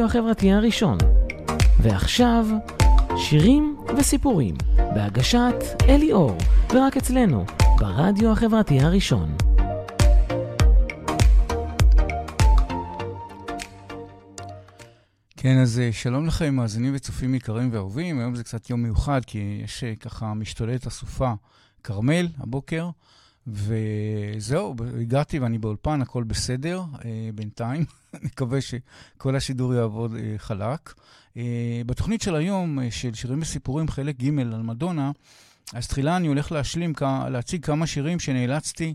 לרדיו החברתי הראשון. ועכשיו, שירים וסיפורים, בהגשת אלי אור, ורק אצלנו, ברדיו החברתי הראשון. כן, אז אה, שלום לכם, מאזינים וצופים יקרים ואהובים. היום זה קצת יום מיוחד, כי יש אה, ככה משתוללת אסופה כרמל הבוקר, וזהו, הגעתי ואני באולפן, הכל בסדר אה, בינתיים. מקווה שכל השידור יעבוד אה, חלק. אה, בתוכנית של היום, אה, של שירים וסיפורים, חלק ג' על מדונה, אז תחילה אני הולך להשלים, להציג כמה שירים שנאלצתי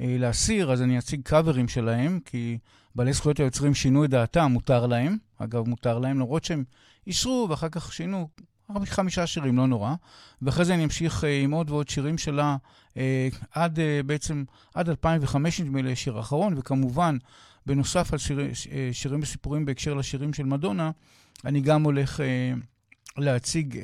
אה, להסיר, אז אני אציג קאברים שלהם, כי בעלי זכויות היוצרים שינו את דעתם, מותר להם. אגב, מותר להם, למרות שהם אישרו ואחר כך שינו חמישה שירים, לא נורא. ואחרי זה אני אמשיך אה, עם עוד ועוד שירים שלה אה, עד אה, בעצם, עד 2005 נדמה לי, השיר האחרון, וכמובן, בנוסף על שיר, שירים וסיפורים בהקשר לשירים של מדונה, אני גם הולך להציג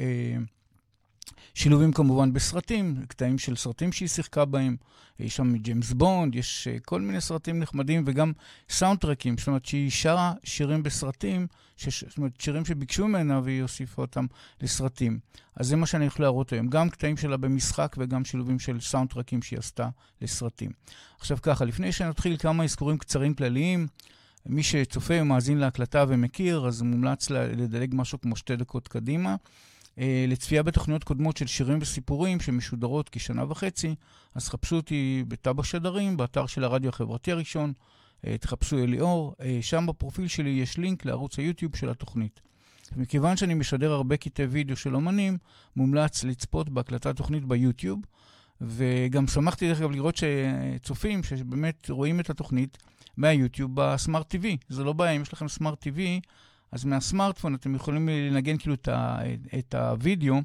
שילובים כמובן בסרטים, קטעים של סרטים שהיא שיחקה בהם. יש שם ג'יימס בונד, יש uh, כל מיני סרטים נחמדים וגם סאונד טרקים, זאת אומרת שהיא שרה שירים בסרטים, שש, זאת אומרת שירים שביקשו ממנה והיא הוסיפה אותם לסרטים. אז זה מה שאני הולך להראות היום, גם קטעים שלה במשחק וגם שילובים של סאונד טרקים שהיא עשתה לסרטים. עכשיו ככה, לפני שנתחיל כמה אזכורים קצרים כלליים, מי שצופה ומאזין להקלטה ומכיר, אז מומלץ לדלג משהו כמו שתי דקות קדימה. אה, לצפייה בתוכניות קודמות של שירים וסיפורים שמשודרות כשנה וחצי, אז חפשו אותי בתא בשדרים, באתר של הרדיו החברתי הראשון, אה, תחפשו אליאור, אה, שם בפרופיל שלי יש לינק לערוץ היוטיוב של התוכנית. מכיוון שאני משדר הרבה קטעי וידאו של אומנים, מומלץ לצפות בהקלטת תוכנית ביוטיוב, וגם שמחתי דרך אגב לראות שצופים שבאמת רואים את התוכנית מהיוטיוב בסמארט TV. זה לא בעיה, אם יש לכם סמארט TV, אז מהסמארטפון אתם יכולים לנגן כאילו את, ה, את הוידאו,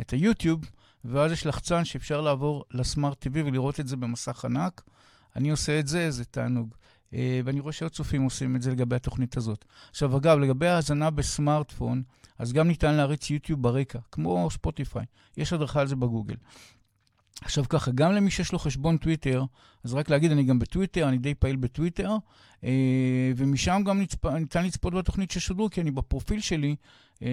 את היוטיוב, ואז יש לחצן שאפשר לעבור לסמארט TV ולראות את זה במסך ענק. אני עושה את זה, זה תענוג. אה, ואני רואה שעוד צופים עושים את זה לגבי התוכנית הזאת. עכשיו, אגב, לגבי האזנה בסמארטפון, אז גם ניתן להריץ יוטיוב ברקע, כמו ספוטיפיי. יש הדרכה על זה בגוגל. עכשיו ככה, גם למי שיש לו חשבון טוויטר, אז רק להגיד, אני גם בטוויטר, אני די פעיל בטוויטר, אה, ומשם גם נצפ... ניתן לצפות בתוכנית ששודרו, כי אני בפרופיל שלי, אה,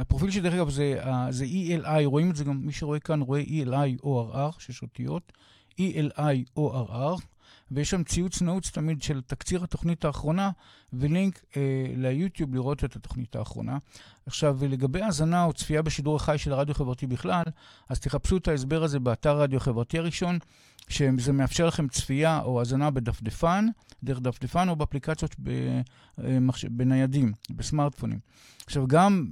הפרופיל שלי, דרך אגב, זה, זה ELI, רואים את זה גם, מי שרואה כאן רואה ELI ORR, שש אותיות, ELI ORR, ויש שם ציוץ נעוץ תמיד של תקציר התוכנית האחרונה, ולינק אה, ליוטיוב לראות את התוכנית האחרונה. עכשיו, לגבי האזנה או צפייה בשידור החי של הרדיו החברתי בכלל, אז תחפשו את ההסבר הזה באתר הרדיו החברתי הראשון, שזה מאפשר לכם צפייה או האזנה בדפדפן, דרך דפדפן או באפליקציות בניידים, בסמארטפונים. עכשיו, גם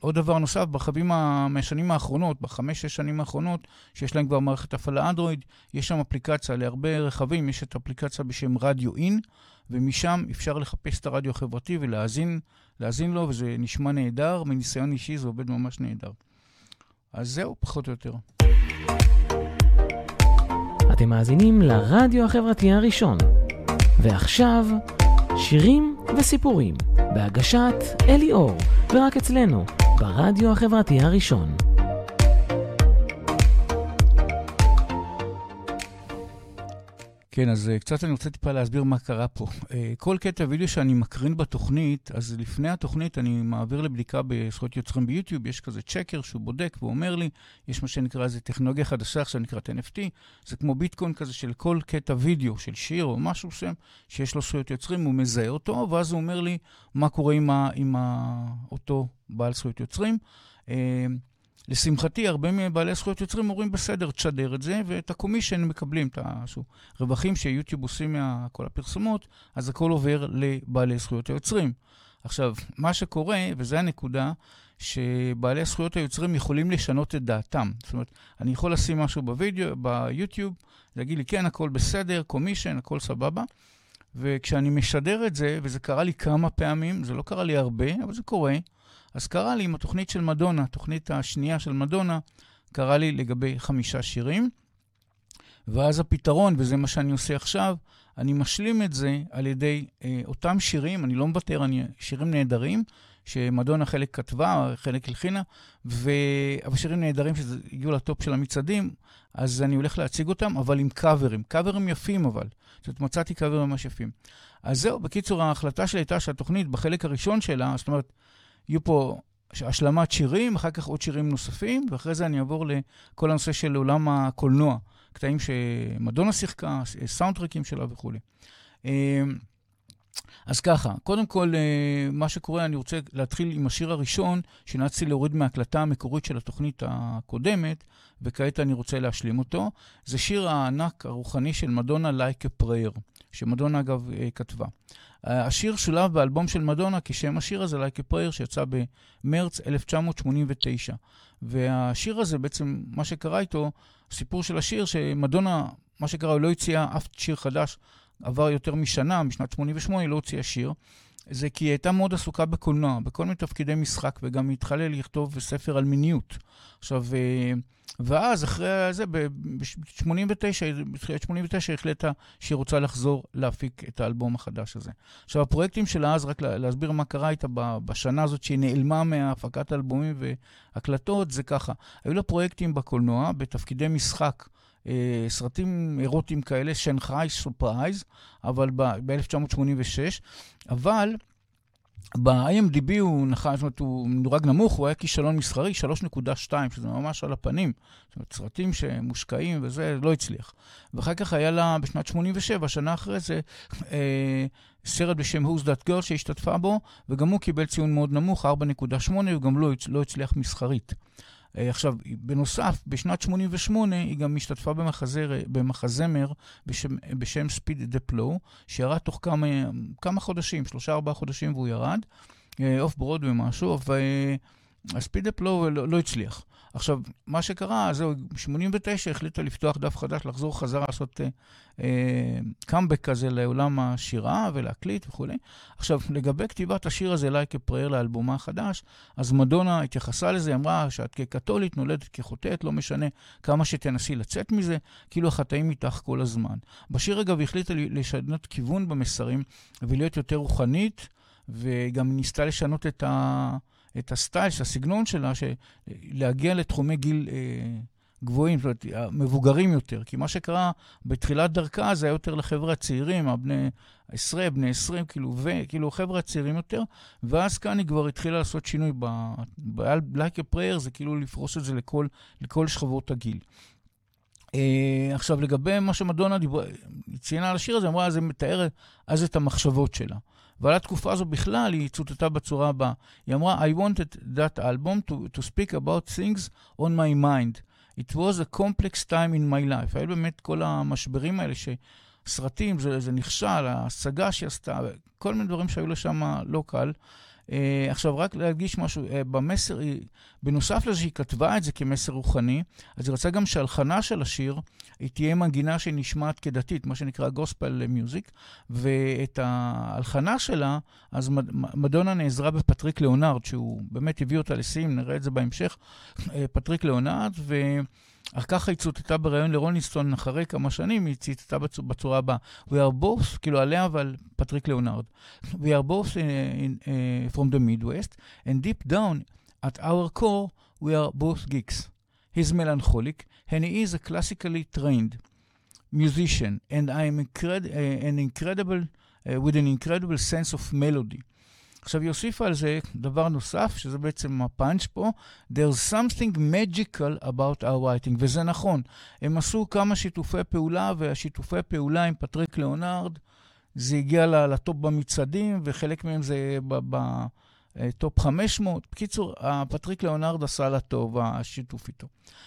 עוד דבר נוסף, ברכבים מהשנים האחרונות, בחמש-שש שנים האחרונות, שיש להם כבר מערכת הפעלה אנדרואיד, יש שם אפליקציה להרבה רכבים, יש את האפליקציה בשם רדיו אין, ומשם אפשר לחפש את הרדיו החברתי ולהאזין להאזין לו, וזה נשמע נהדר, מניסיון אישי זה עובד ממש נהדר. אז זהו, פחות או יותר. אתם מאזינים לרדיו החברתי הראשון. ועכשיו, שירים וסיפורים, בהגשת אלי אור, ורק אצלנו, ברדיו החברתי הראשון. כן, אז uh, קצת אני רוצה טיפה להסביר מה קרה פה. Uh, כל קטע וידאו שאני מקרין בתוכנית, אז לפני התוכנית אני מעביר לבדיקה בזכויות יוצרים ביוטיוב, יש כזה צ'קר שהוא בודק ואומר לי, יש מה שנקרא איזה טכנולוגיה חדשה עכשיו נקראת NFT, זה כמו ביטקוין כזה של כל קטע וידאו של שיר או משהו שם, שיש לו זכויות יוצרים, הוא מזהה אותו, ואז הוא אומר לי מה קורה עם, ה, עם ה, אותו בעל זכויות יוצרים. לשמחתי, הרבה מבעלי זכויות יוצרים אומרים, בסדר, תשדר את זה, ואת הקומישן מקבלים, את הרווחים שיוטיוב עושים מכל הפרסומות, אז הכל עובר לבעלי זכויות היוצרים. עכשיו, מה שקורה, וזו הנקודה, שבעלי זכויות היוצרים יכולים לשנות את דעתם. זאת אומרת, אני יכול לשים משהו בווידאו, ביוטיוב, להגיד לי, כן, הכל בסדר, קומישן, הכל סבבה. וכשאני משדר את זה, וזה קרה לי כמה פעמים, זה לא קרה לי הרבה, אבל זה קורה, אז קרה לי עם התוכנית של מדונה, התוכנית השנייה של מדונה, קרה לי לגבי חמישה שירים. ואז הפתרון, וזה מה שאני עושה עכשיו, אני משלים את זה על ידי אה, אותם שירים, אני לא מוותר, אני, שירים נהדרים, שמדונה חלק כתבה, חלק הלחינה, אבל שירים נהדרים שהגיעו לטופ של המצעדים, אז אני הולך להציג אותם, אבל עם קאברים. קאברים יפים אבל. זאת אומרת, מצאתי קאברים ממש יפים. אז זהו, בקיצור, ההחלטה שלי הייתה שהתוכנית, בחלק הראשון שלה, זאת אומרת, יהיו פה השלמת שירים, אחר כך עוד שירים נוספים, ואחרי זה אני אעבור לכל הנושא של עולם הקולנוע, קטעים שמדונה שיחקה, סאונדטרקים שלה וכולי. אמ, אז ככה, קודם כל, אה, מה שקורה, אני רוצה להתחיל עם השיר הראשון, שנאלצתי להוריד מההקלטה המקורית של התוכנית הקודמת, וכעת אני רוצה להשלים אותו. זה שיר הענק הרוחני של מדונה, Like a Prayer, שמדונה אגב אה, כתבה. השיר שולב באלבום של מדונה כשם השיר הזה, Like a Prayer, שיצא במרץ 1989. והשיר הזה, בעצם, מה שקרה איתו, הסיפור של השיר, שמדונה, מה שקרה, הוא לא הציע אף שיר חדש עבר יותר משנה, משנת 88, היא לא הוציאה שיר. זה כי היא הייתה מאוד עסוקה בקולנוע, בכל מיני תפקידי משחק, וגם היא התחלה לכתוב ספר על מיניות. עכשיו, אה, ואז אחרי זה, ב-89, בתחילת 89, היא החליטה שהיא רוצה לחזור להפיק את האלבום החדש הזה. עכשיו, הפרויקטים שלה אז, רק להסביר מה קרה איתה בשנה הזאת שהיא נעלמה מהפקת האלבומים והקלטות, זה ככה. היו לה פרויקטים בקולנוע, בתפקידי משחק. אה, סרטים אירוטיים כאלה, Shanghai Surprise, אבל ב-1986, אבל ב-IMDb הוא נחש, זאת אומרת, הוא מדורג נמוך, הוא היה כישלון מסחרי, 3.2, שזה ממש על הפנים. זאת אומרת, סרטים שמושקעים וזה, לא הצליח. ואחר כך היה לה, בשנת 87, שנה אחרי זה, אה, סרט בשם Who's That Girl שהשתתפה בו, וגם הוא קיבל ציון מאוד נמוך, 4.8, וגם לא, לא הצליח מסחרית. אה, עכשיו, בנוסף, בשנת 88' היא גם השתתפה במחזר, במחזמר בשם, בשם Speed-the-Plow, שירד תוך כמה, כמה חודשים, שלושה ארבעה חודשים והוא ירד, off Broadway משהו, וה Speed-the-Plow לא, לא הצליח. עכשיו, מה שקרה, זהו, ב-89' החליטה לפתוח דף חדש, לחזור חזרה, לעשות קאמבק אה, כזה לעולם השירה ולהקליט וכולי. עכשיו, לגבי כתיבת השיר הזה, a Prayer לאלבומה החדש, אז מדונה התייחסה לזה, אמרה שאת כקתולית נולדת כחוטאת, לא משנה כמה שתנסי לצאת מזה, כאילו החטאים איתך כל הזמן. בשיר, אגב, היא החליטה לשנות כיוון במסרים ולהיות יותר רוחנית, וגם ניסתה לשנות את ה... את הסטייל, את הסגנון שלה, להגיע לתחומי גיל אה, גבוהים, זאת אומרת, מבוגרים יותר. כי מה שקרה בתחילת דרכה זה היה יותר לחבר'ה הצעירים, הבני עשרה, בני עשרים, כאילו, וכאילו חבר'ה הצעירים יותר, ואז כאן היא כבר התחילה לעשות שינוי ב-like a prayer, זה כאילו לפרוס את זה לכל, לכל שכבות הגיל. Uh, עכשיו, לגבי מה שמדונה דיבר, ציינה על השיר הזה, אמרה, זה מתאר אז את המחשבות שלה. ועל התקופה הזו בכלל היא צוטטה בצורה הבאה. היא אמרה, I wanted that album to, to speak about things on my mind. It was a complex time in my life. היה באמת כל המשברים האלה שסרטים, זה, זה נכשל, ההשגה שהיא עשתה, כל מיני דברים שהיו לה שם לא קל. Uh, עכשיו, רק להדגיש משהו, uh, במסר, בנוסף לזה שהיא כתבה את זה כמסר רוחני, אז היא רצה גם שההלחנה של השיר, היא תהיה מנגינה שנשמעת כדתית, מה שנקרא gospel music, ואת ההלחנה שלה, אז מדונה נעזרה בפטריק ליאונרד, שהוא באמת הביא אותה לשיאים, נראה את זה בהמשך, uh, פטריק ליאונרד, ו... אך ככה היא צוטטה בריאיון ל Rolling Stone אחרי כמה שנים, היא ציטטה בצ... בצורה הבאה. We are both, כאילו עליה אבל פטריק ליאונרד. We are both in, in, uh, from the Midwest, and deep down at our core we are both geeks. He's melancholic, and he is a classically trained musician, and I am incred- uh, an incredible, uh, with an incredible sense of melody. עכשיו, היא הוסיפה על זה דבר נוסף, שזה בעצם הפאנץ' פה, There's something magical about our writing, וזה נכון. הם עשו כמה שיתופי פעולה, והשיתופי פעולה עם פטריק ליאונרד, זה הגיע ל top במצעדים, וחלק מהם זה ב top 500. בקיצור, פטריק ליאונרד עשה לה טוב, השיתוף איתו.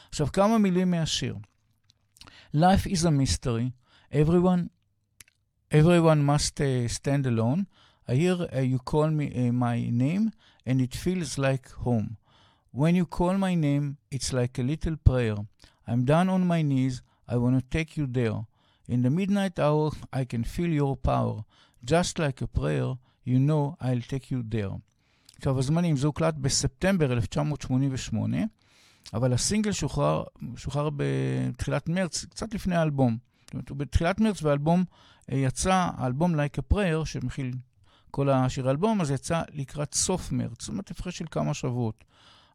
עכשיו, כמה מילים מהשיר. Life is a mystery. Everyone, everyone must uh, stand alone. I hear uh, you call me uh, my name, and it feels like home. When you call my name, it's like a little prayer. I'm down on my knees, I want to take you there. In the midnight hour, I can feel your power. Just like a prayer, you know I'll take you there. עכשיו, הזמנים, זה הוקלט בספטמבר 1988, אבל הסינגל שוחרר, שוחרר בתחילת מרץ, קצת לפני האלבום. זאת אומרת, בתחילת מרץ, והאלבום יצא, האלבום Like a Prayer, שמכיל כל השיר האלבום, אז יצא לקראת סוף מרץ, זאת אומרת הפרש של כמה שבועות.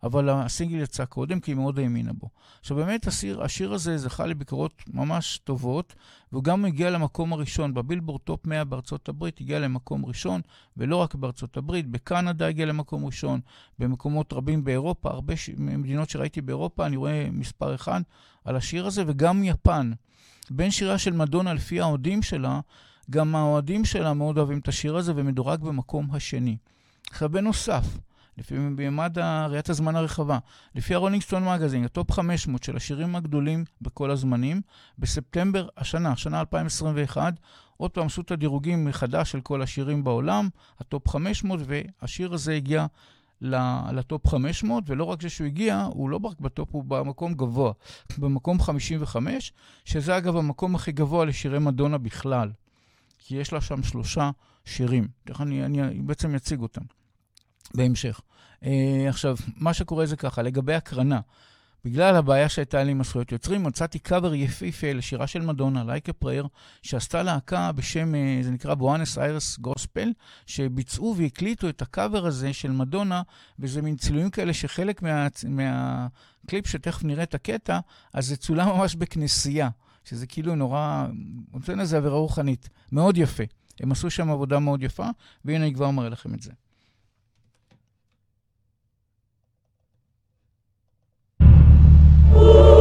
אבל הסינגל יצא קודם, כי היא מאוד האמינה בו. עכשיו, באמת השיר, השיר הזה זכה לביקורות ממש טובות, והוא גם הגיע למקום הראשון. ב Billboard top 100 בארצות הברית הגיע למקום ראשון, ולא רק בארצות הברית, בקנדה הגיע למקום ראשון, במקומות רבים באירופה, הרבה ש... מדינות שראיתי באירופה, אני רואה מספר אחד על השיר הזה, וגם יפן. בין שירה של מדונה לפי האוהדים שלה, גם האוהדים שלה מאוד אוהבים את השיר הזה ומדורג במקום השני. עכשיו, בנוסף, לפי בממד ראיית הזמן הרחבה. לפי ה Rolling Stone מגזין, ה top 500 של השירים הגדולים בכל הזמנים, בספטמבר השנה, שנה 2021, עוד פעם עשו את הדירוגים מחדש של כל השירים בעולם, ה top 500, והשיר הזה הגיע ל top 500, ולא רק זה שהוא הגיע, הוא לא רק ב top, הוא במקום גבוה, במקום 55, שזה אגב המקום הכי גבוה לשירי מדונה בכלל, כי יש לה שם שלושה שירים. איך אני, אני בעצם אציג אותם. בהמשך. Uh, עכשיו, מה שקורה זה ככה, לגבי הקרנה, בגלל הבעיה שהייתה לי עם הזכויות יוצרים, מצאתי קאבר יפהפה לשירה של מדונה, a Prayer, שעשתה להקה בשם, uh, זה נקרא בואנס איירס גוספל, שביצעו והקליטו את הקאבר הזה של מדונה, וזה מין צילומים כאלה שחלק מה, מהקליפ, שתכף נראה את הקטע, אז זה צולם ממש בכנסייה, שזה כאילו נורא, נותן איזה עבירה רוחנית. מאוד יפה. הם עשו שם עבודה מאוד יפה, והנה אני כבר מראה לכם את זה. Ooh.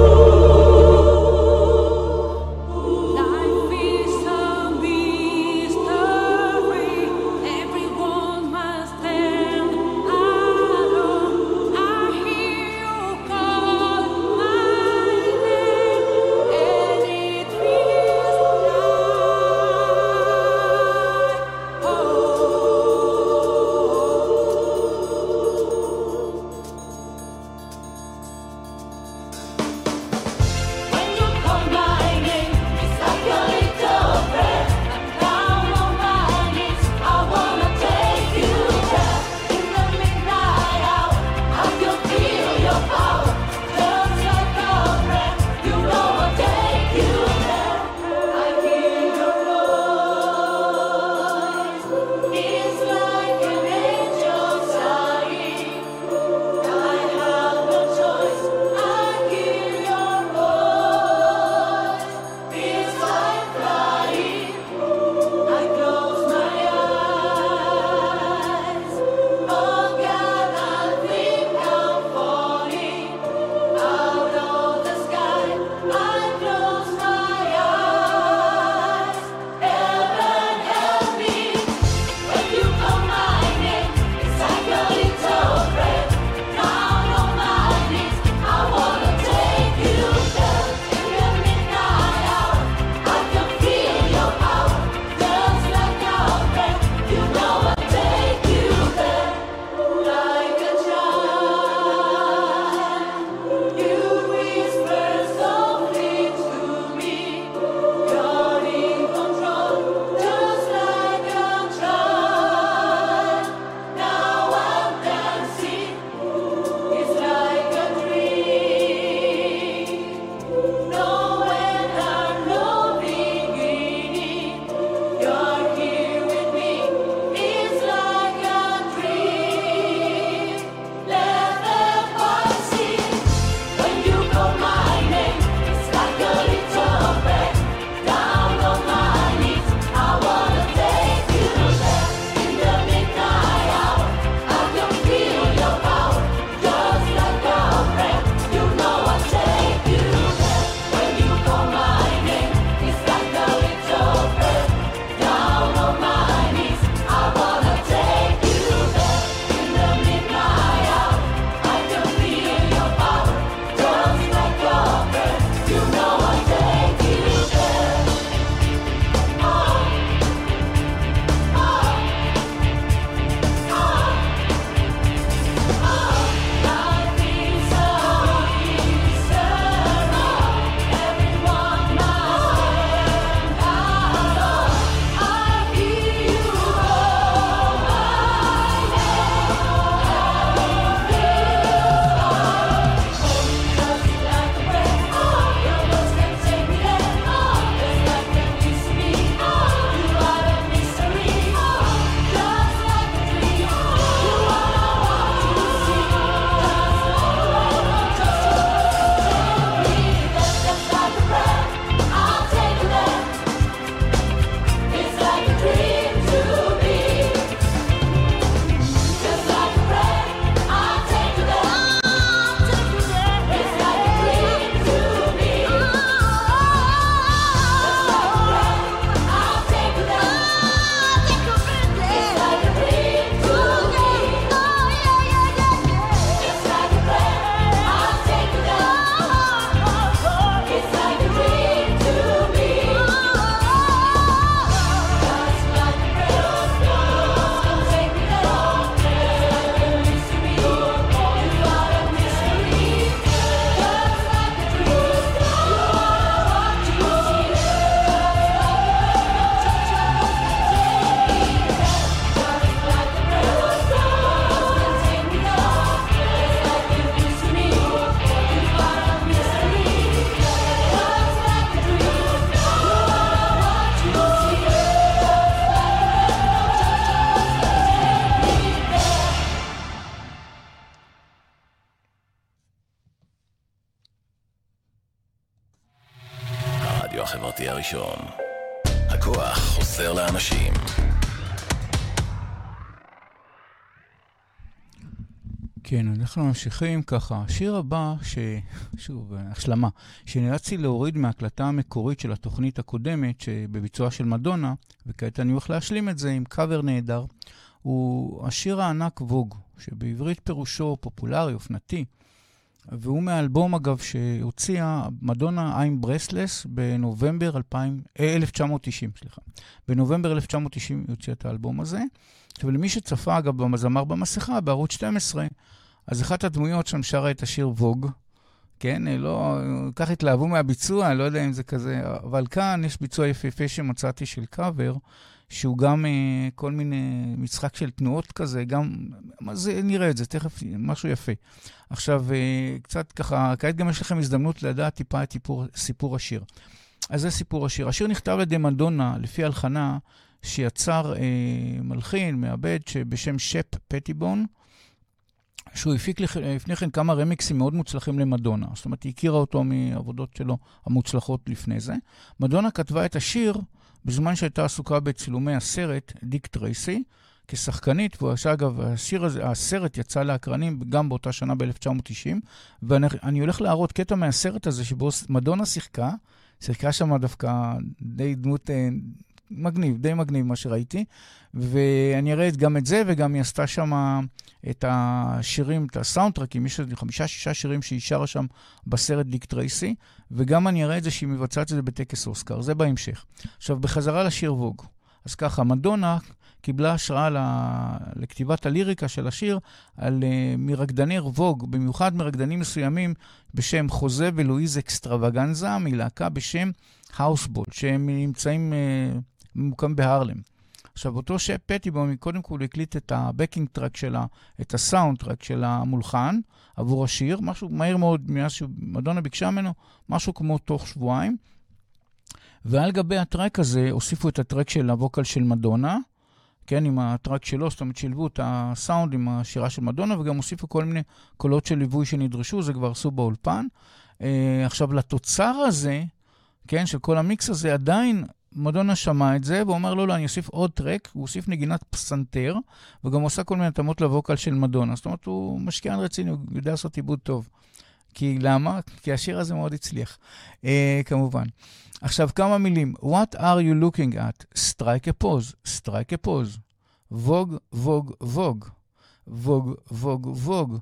הראשון. הכוח חוזר לאנשים. כן, אנחנו ממשיכים ככה. השיר הבא, ש... שוב, השלמה, שנאלצתי להוריד מההקלטה המקורית של התוכנית הקודמת, שבביצועה של מדונה, וכעת אני הולך להשלים את זה עם קאבר נהדר, הוא השיר הענק ווג, שבעברית פירושו פופולרי, אופנתי, והוא מהאלבום, אגב, שהוציאה מדונה I'm ברסלס בנובמבר 2000, אה, 1990, סליחה. בנובמבר 1990 היא הוציאה את האלבום הזה. ולמי שצפה, אגב, במזמר במסכה, בערוץ 12, אז אחת הדמויות שם שרה את השיר ווג, כן? לא, כך התלהבו מהביצוע, לא יודע אם זה כזה, אבל כאן יש ביצוע יפהפה שמצאתי של קאבר, שהוא גם אה, כל מיני משחק של תנועות כזה, גם, זה, נראה את זה, תכף, משהו יפה. עכשיו, אה, קצת ככה, כעת גם יש לכם הזדמנות לדעת טיפה את סיפור, סיפור השיר. אז זה סיפור השיר. השיר נכתב על ידי מדונה, לפי הלחנה שיצר אה, מלחין, מעבד, בשם שפ פטיבון, שהוא הפיק לפני כן כמה רמיקסים מאוד מוצלחים למדונה. זאת אומרת, היא הכירה אותו מעבודות שלו המוצלחות לפני זה. מדונה כתבה את השיר בזמן שהייתה עסוקה בצילומי הסרט דיק טרייסי, כשחקנית, ואגב, השיר הזה, הסרט יצא לאקרנים גם באותה שנה ב-1990, ואני הולך להראות קטע מהסרט הזה שבו מדונה שיחקה, שיחקה שם דווקא די דמות אה, מגניב, די מגניב מה שראיתי, ואני אראה גם את זה, וגם היא עשתה שם את השירים, את הסאונדטרקים, יש חמישה-שישה שירים שהיא שרה שם בסרט דיק טרייסי, וגם אני אראה את זה שהיא מבצעת את זה בטקס אוסקר, זה בהמשך. עכשיו, בחזרה לשיר Vogue. אז ככה, מדונה קיבלה השראה לכתיבת הליריקה של השיר על, uh, מרקדני Vogue, במיוחד מרקדנים מסוימים בשם חוזה ולואיז אקסטרווגנזה, מלהקה בשם House Ball, שהם נמצאים, uh, ממוקם בהרלם. עכשיו, אותו שפ פטיבון, קודם כל הקליט את ה backing track שלה, את ה soundtrack של המולחן עבור השיר, משהו מהר מאוד, מאז שמדונה ביקשה ממנו, משהו כמו תוך שבועיים. ועל גבי הטרק הזה הוסיפו את הטרק של הווקל של מדונה, כן, עם הטרק שלו, זאת אומרת, שילבו את הסאונד עם השירה של מדונה, וגם הוסיפו כל מיני קולות של ליווי שנדרשו, זה כבר עשו באולפן. Uh, עכשיו, לתוצר הזה, כן, של כל המיקס הזה, עדיין מדונה שמע את זה, והוא אמר, לא, לא, אני אוסיף עוד טרק, הוא הוסיף נגינת פסנתר, וגם עושה כל מיני התאמות לווקל של מדונה. זאת אומרת, הוא משקיען רציני, הוא יודע לעשות עיבוד טוב. כי למה? כי השיר הזה מאוד הצליח, uh, כמובן. עכשיו, כמה מילים. What are you looking at? Strike a pose, strike a pose. ווג, ווג, ווג. ווג, ווג, ווג.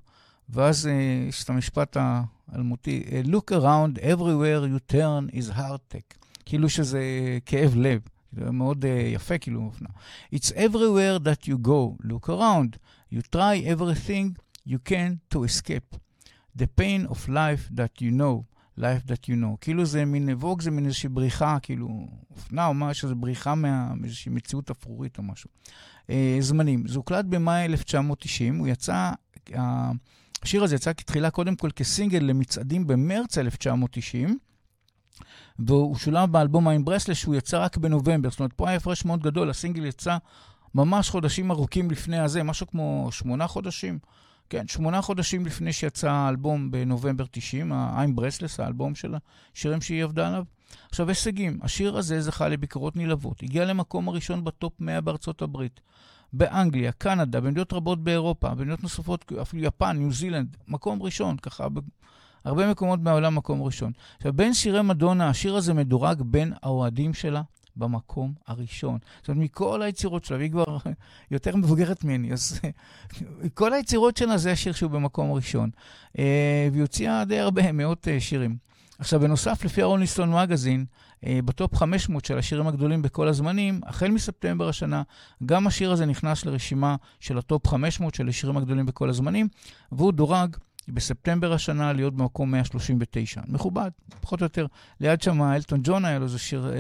ואז uh, יש את המשפט האלמותי, look around, everywhere you turn is heart tech. כאילו שזה כאב לב. זה מאוד uh, יפה, כאילו מופנה. It's everywhere that you go, look around. You try everything you can to escape. The pain of life that you know, life that you know. כאילו זה מין אבוק, זה מין איזושהי בריחה, כאילו, אופנה או משהו, זה בריחה מאיזושהי מציאות אפרורית או משהו. Uh, זמנים. זה הוקלט במאי 1990, הוא יצא, uh, השיר הזה יצא כתחילה קודם כל כסינגל למצעדים במרץ 1990. והוא שולב באלבום עם ברסלס שהוא יצא רק בנובמבר. זאת אומרת, פה היה הפרש מאוד גדול, הסינגל יצא ממש חודשים ארוכים לפני הזה, משהו כמו שמונה חודשים. כן, שמונה חודשים לפני שיצא האלבום בנובמבר 90, ה-I'm Breathless, האלבום של השירים שהיא עבדה עליו. עכשיו, הישגים. השיר הזה זכה לביקורות נלהבות. הגיע למקום הראשון בטופ 100 בארצות הברית. באנגליה, קנדה, במדינות רבות באירופה, במדינות נוספות, אפילו יפן, ניו זילנד, מקום ראשון, ככה, הרבה מקומות מהעולם מקום ראשון. עכשיו, בין שירי מדונה, השיר הזה מדורג בין האוהדים שלה במקום הראשון. זאת אומרת, מכל היצירות שלה, והיא כבר יותר מבוגרת ממני, אז כל היצירות שלה זה השיר שהוא במקום הראשון. אה, והיא הוציאה די הרבה, מאות אה, שירים. עכשיו, בנוסף, לפי ה Rolling Stone מגזין, אה, ב top 500 של השירים הגדולים בכל הזמנים, החל מספטמבר השנה, גם השיר הזה נכנס לרשימה של ה top 500 של השירים הגדולים בכל הזמנים, והוא דורג בספטמבר השנה להיות במקום 139. מכובד, פחות או יותר. ליד שם אלטון ג'ון היה לו איזה שיר,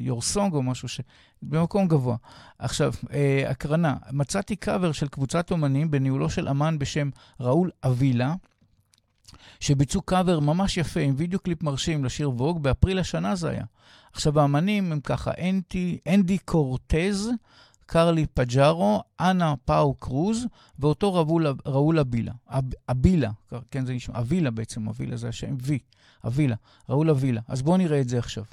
Your uh, Song או משהו ש... במקום גבוה. עכשיו, uh, הקרנה, מצאתי קאבר של קבוצת אומנים בניהולו של אמן בשם ראול אבילה, שביצעו קאבר ממש יפה עם וידאו קליפ מרשים לשיר Vogue, באפריל השנה זה היה. עכשיו, האמנים הם ככה, אנדי, אנדי קורטז, קרלי פג'ארו, אנה פאו קרוז, ואותו ראול אבילה. אבילה, כן, זה נשמע, אבילה בעצם, אבילה זה השם, וי, אבילה, ראול אבילה. אז בואו נראה את זה עכשיו.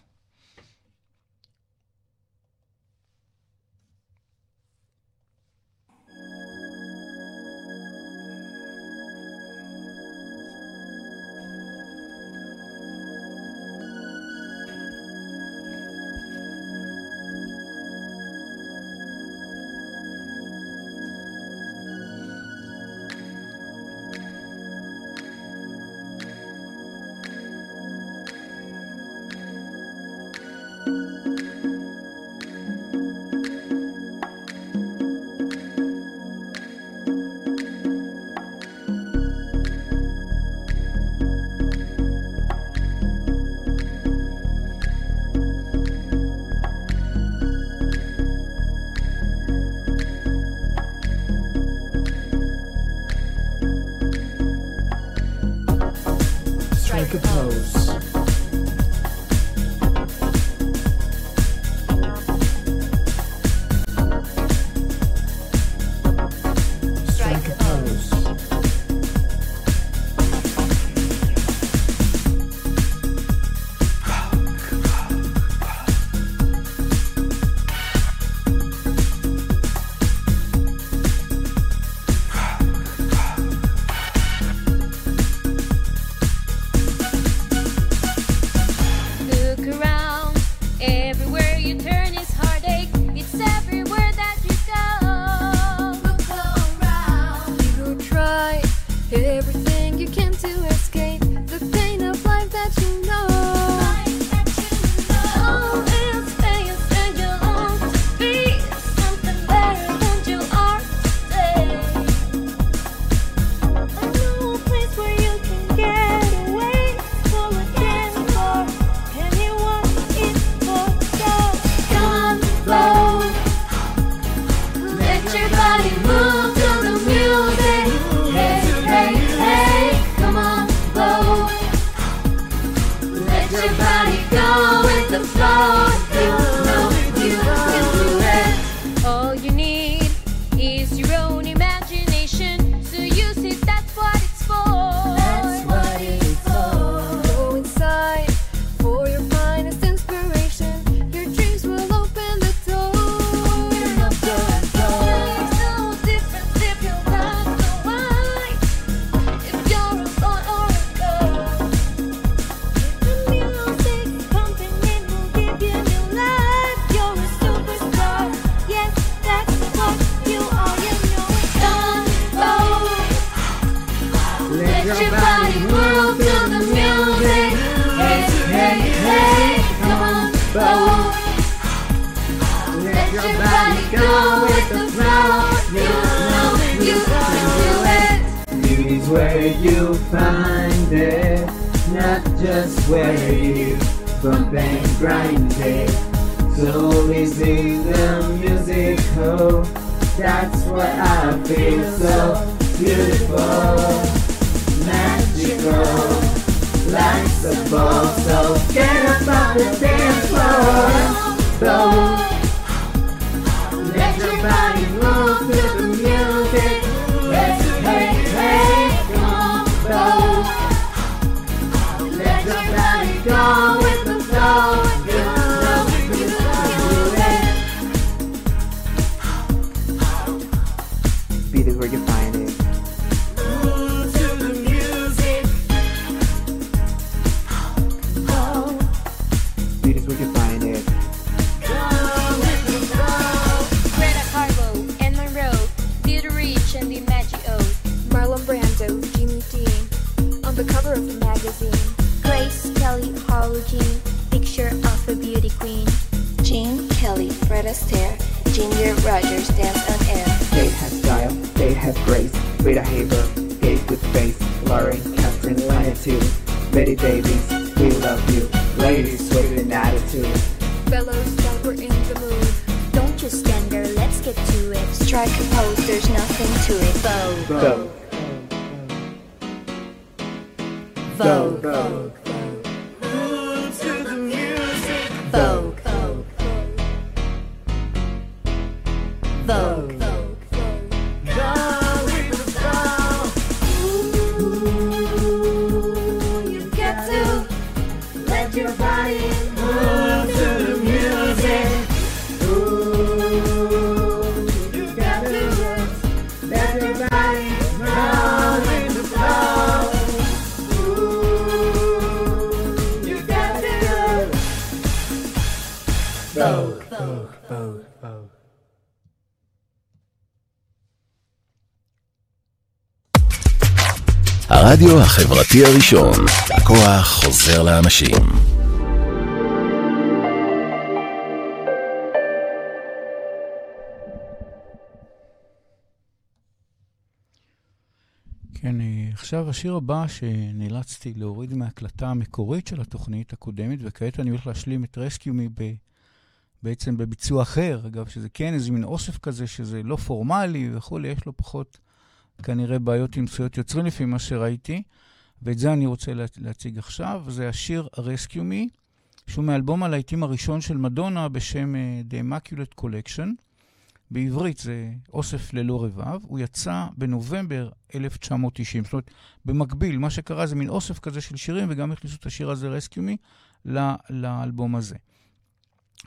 Baby, we love you. Ladies with an attitude. Fellows, while we're in the mood, don't just stand there, let's get to it. Strike a pose, there's nothing to it. Vogue. Vogue. Vogue. Vogue. Vogue. הרדיו החברתי הראשון, הכוח חוזר לאנשים. כן, אה, עכשיו השיר הבא שנאלצתי להוריד מההקלטה המקורית של התוכנית הקודמת, וכעת אני הולך להשלים את רסקיומי ב... בעצם בביצוע אחר, אגב, שזה כן איזה מין אוסף כזה, שזה לא פורמלי וכולי, יש לו פחות כנראה בעיות עם זכויות יוצרים לפי מה שראיתי, ואת זה אני רוצה לה, להציג עכשיו. זה השיר Rescue Me, שהוא מאלבום הלהיטים הראשון של מדונה בשם uh, The Immaculate Collection. בעברית זה אוסף ללא רבב. הוא יצא בנובמבר 1990. זאת אומרת, במקביל, מה שקרה זה מין אוסף כזה של שירים, וגם הכניסו את השיר הזה, Rescue Me, לאלבום הזה.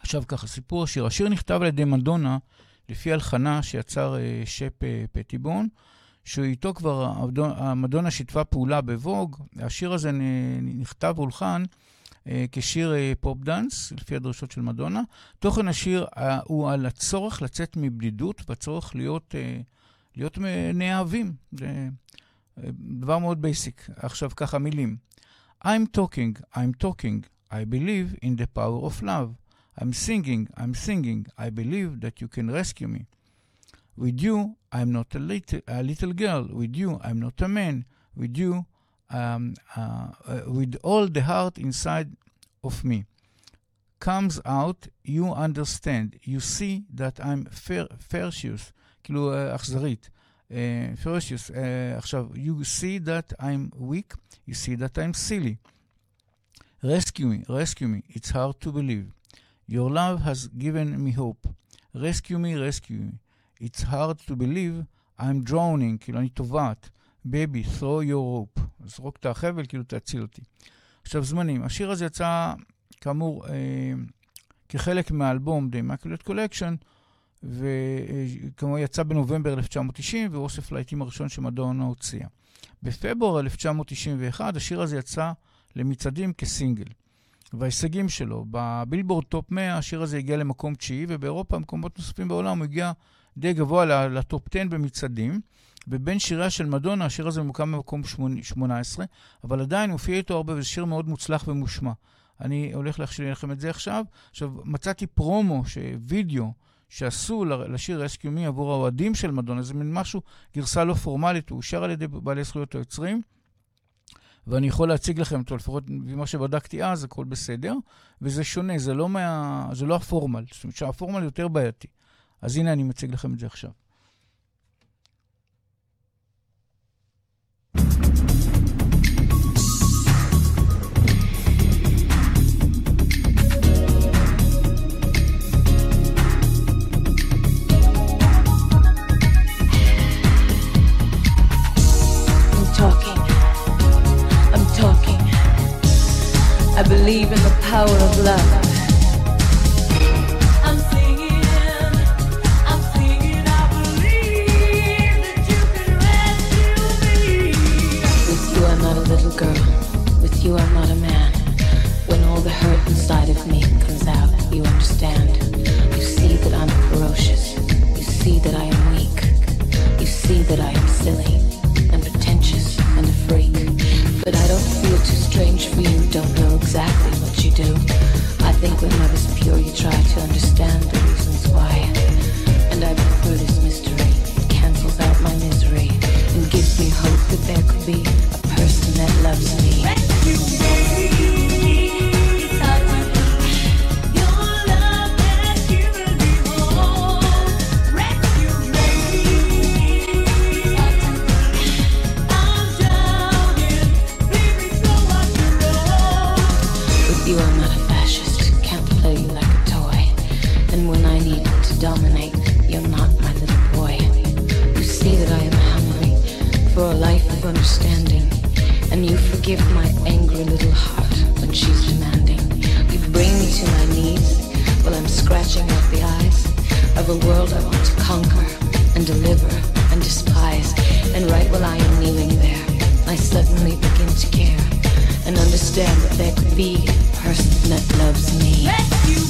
עכשיו ככה, סיפור השיר. השיר נכתב על ידי מדונה לפי הלחנה שיצר uh, שפ uh, פטיבון. שאיתו כבר המדונה שיתפה פעולה ב Vogue. השיר הזה נכתב והולחן כשיר pop dance, לפי הדרישות של מדונה. תוכן השיר הוא על הצורך לצאת מבדידות והצורך להיות, להיות נאהבים. זה דבר מאוד basic. עכשיו ככה מילים. I'm talking, I'm talking, I believe in the power of love. I'm singing, I'm singing, I believe that you can rescue me. With you, I'm not a little, a little girl. With you, I'm not a man. With you, um, uh, uh, with all the heart inside of me. Comes out, you understand. You see that I'm ferocious, כאילו אכזרית. ferocious. עכשיו, you see that I'm weak, you see that I'm silly. Rescue me, rescue me. It's hard to believe. Your love has given me hope. Rescue me, rescue me. It's hard to believe I'm drowning, כאילו אני טובעת. Baby, throw your rope. זרוק את החבל, כאילו תציל אותי. עכשיו, זמנים. השיר הזה יצא, כאמור, אה, כחלק מהאלבום The Immaculate Collection, וכמו יצא בנובמבר 1990, ואוסף להיטים הראשון שמדונה הוציאה. בפברואר 1991 השיר הזה יצא למצעדים כסינגל. וההישגים שלו, ב Billboard top 100 השיר הזה הגיע למקום תשיעי, ובאירופה, במקומות נוספים בעולם, הוא הגיע די גבוה ל top 10 במצעדים. ובין שיריה של מדונה, השיר הזה ממוקם במקום 18, אבל עדיין מופיע איתו הרבה, וזה שיר מאוד מוצלח ומושמע. אני הולך להכשיר לכם את זה עכשיו. עכשיו, מצאתי פרומו, וידאו, שעשו לשיר Rescue Me עבור האוהדים של מדונה, זה מין משהו, גרסה לא פורמלית, הוא אושר על ידי בעלי זכויות היוצרים. ואני יכול להציג לכם אותו, לפחות ממה שבדקתי אז, הכל בסדר, וזה שונה, זה לא, מה, זה לא הפורמל, זאת אומרת שהפורמל יותר בעייתי. אז הנה אני מציג לכם את זה עכשיו. I believe in the power of love. That I am silly and pretentious and a freak. But I don't feel too strange for you, don't know exactly what you do. I think when love is pure, you try to understand the reasons why. And I prefer this mystery. It cancels out my misery and gives me hope that there could be a person that loves me. Me. Forgive my angry little heart when she's demanding. You bring me to my knees while I'm scratching out the eyes of a world I want to conquer and deliver and despise. And right while I am kneeling there, I suddenly begin to care and understand that there could be a person that loves me.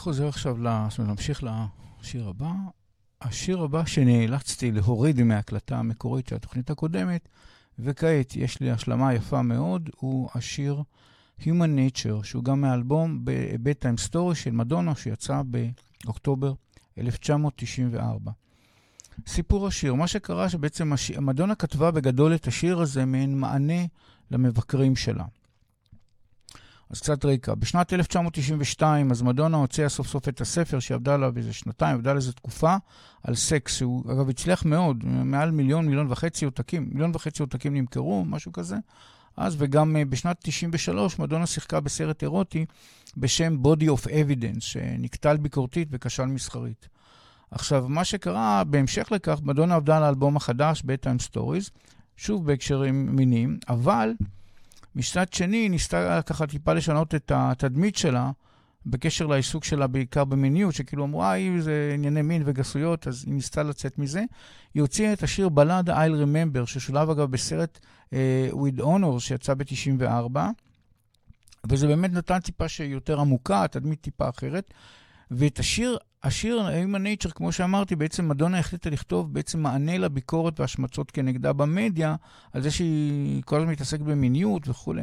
חוזר עכשיו, זאת אומרת, נמשיך לשיר הבא. השיר הבא שנאלצתי להוריד מההקלטה המקורית של התוכנית הקודמת, וכעת יש לי השלמה יפה מאוד, הוא השיר Human Nature, שהוא גם מהאלבום ב-Bedtime Story של מדונה, שיצא באוקטובר 1994. סיפור השיר, מה שקרה שבעצם הש... מדונה כתבה בגדול את השיר הזה מעין מענה למבקרים שלה. אז קצת רקע. בשנת 1992, אז מדונה הוציאה סוף סוף את הספר שהיא עבדה עליו איזה שנתיים, עבדה על איזה תקופה, על סקס, שהוא אגב הצליח מאוד, מעל מיליון, מיליון וחצי עותקים, מיליון וחצי עותקים נמכרו, משהו כזה. אז וגם uh, בשנת 93 מדונה שיחקה בסרט אירוטי בשם Body of Evidence, שנקטל ביקורתית וכשל מסחרית. עכשיו, מה שקרה, בהמשך לכך, מדונה עבדה על האלבום החדש, Bedtime Stories, שוב בהקשרים מיניים, אבל מצד שני, ניסתה ככה טיפה לשנות את התדמית שלה בקשר לעיסוק שלה בעיקר במיניות, שכאילו אמרו, אה, זה ענייני מין וגסויות, אז היא ניסתה לצאת מזה. היא הוציאה את השיר בלד I'll Remember, ששולב אגב בסרט uh, With Honor, שיצא ב-94, וזה באמת נתן טיפה שיותר עמוקה, תדמית טיפה אחרת. ואת השיר, השיר Human Nature, כמו שאמרתי, בעצם מדונה החליטה לכתוב בעצם מענה לביקורת והשמצות כנגדה במדיה, על זה שהיא כל הזמן מתעסקת במיניות וכולי.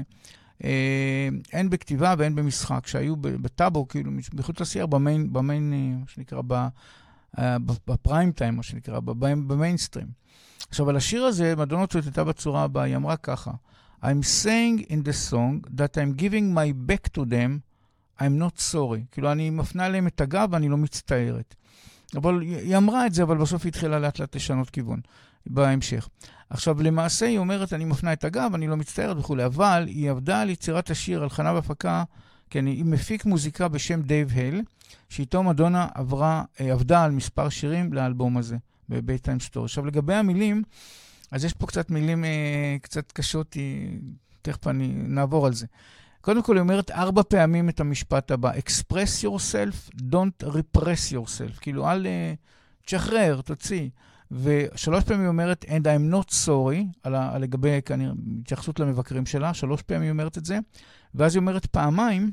אה, הן בכתיבה והן במשחק, שהיו בטאבו, כאילו, מחוץ לשיח, במיין, במיין, אה, מה שנקרא, אה, בפריים טיים, מה שנקרא, במיינסטרים. עכשיו, על השיר הזה, מדונה צוטטה בצורה הבאה, היא אמרה ככה, I'm saying in the song that I'm giving my back to them, I'm not sorry. כאילו, אני מפנה להם את הגב ואני לא מצטערת. אבל היא אמרה את זה, אבל בסוף היא התחילה לאט לאט לשנות כיוון בהמשך. עכשיו, למעשה היא אומרת, אני מפנה את הגב, אני לא מצטערת וכולי, אבל היא עבדה על יצירת השיר, הלחנה והפקה, כן, עם מפיק מוזיקה בשם דייב הול, שאיתו מדונה עברה, אה, עבדה על מספר שירים לאלבום הזה, ב Bedtime Stories. עכשיו, לגבי המילים, אז יש פה קצת מילים אה, קצת קשות, היא, תכף אני נעבור על זה. קודם כל, היא אומרת ארבע פעמים את המשפט הבא, express yourself, don't repress yourself. כאילו, אל אה, תשחרר, תוציא. ושלוש פעמים היא אומרת, and I'm not sorry, על, ה- על לגבי, כנראה, התייחסות למבקרים שלה, שלוש פעמים היא אומרת את זה, ואז היא אומרת פעמיים,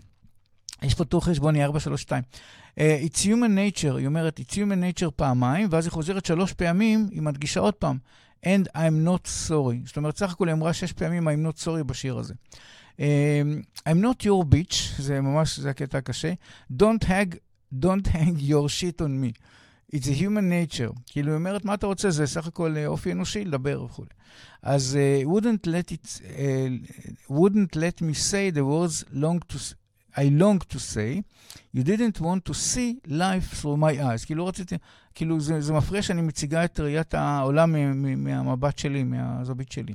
יש פה טור חשבוני 4, 3, 2. Uh, it's human nature, היא אומרת, it's human nature פעמיים, ואז היא חוזרת שלוש פעמים, היא מדגישה עוד פעם, and I'm not sorry. זאת אומרת, סך הכול היא אמרה שש פעמים I'm not sorry בשיר הזה. Um, I'm not your bitch, זה ממש, זה הקטע הקשה. Don't hang, don't hang your shit on me. It's a human nature. כאילו, היא אומרת, מה אתה רוצה? זה סך הכל אה, אופי אנושי, לדבר וכו'. אז uh, wouldn't let it, uh, wouldn't let me say the words long to, I long to say, you didn't want to see life through my eyes. כאילו, לא רציתי, כאילו, זה, זה מפריע שאני מציגה את ראיית העולם מ- מ- מהמבט שלי, מהזווית שלי.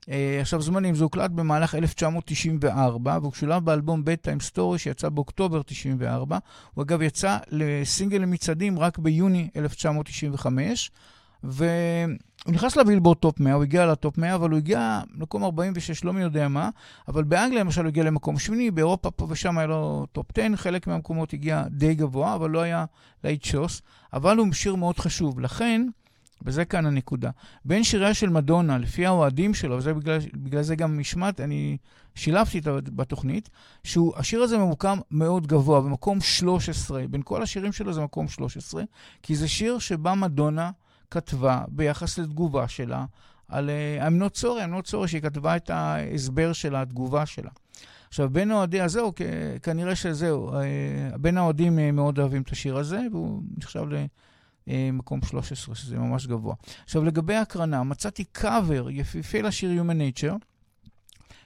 Uh, עכשיו זמנים, זה הוקלט במהלך 1994, והוא שולב באלבום Bedtime Story שיצא באוקטובר 94. הוא אגב יצא לסינגל למצעדים רק ביוני 1995, והוא נכנס ל Billboard top 100, הוא הגיע ל top 100, אבל הוא הגיע למקום 46, לא מי יודע מה, אבל באנגליה למשל הוא הגיע למקום שמיני, באירופה פה ושם היה לו top 10, חלק מהמקומות הגיע די גבוה, אבל לא היה להיט שוס, אבל הוא שיר מאוד חשוב. לכן, וזה כאן הנקודה. בין שיריה של מדונה, לפי האוהדים שלו, וזה בגלל, בגלל זה גם משמעת, אני שילבתי את בתוכנית, שהשיר הזה ממוקם מאוד גבוה, במקום 13. בין כל השירים שלו זה מקום 13, כי זה שיר שבה מדונה כתבה ביחס לתגובה שלה על sorry, I'm not sorry, שהיא כתבה את ההסבר של התגובה שלה. עכשיו, בין האוהדים, אז זהו, כנראה שזהו, uh, בין האוהדים uh, מאוד אוהבים את השיר הזה, והוא נחשב ל... אה, מקום 13, שזה ממש גבוה. עכשיו, לגבי ההקרנה, מצאתי קאבר יפיפה לשיר Human Nature,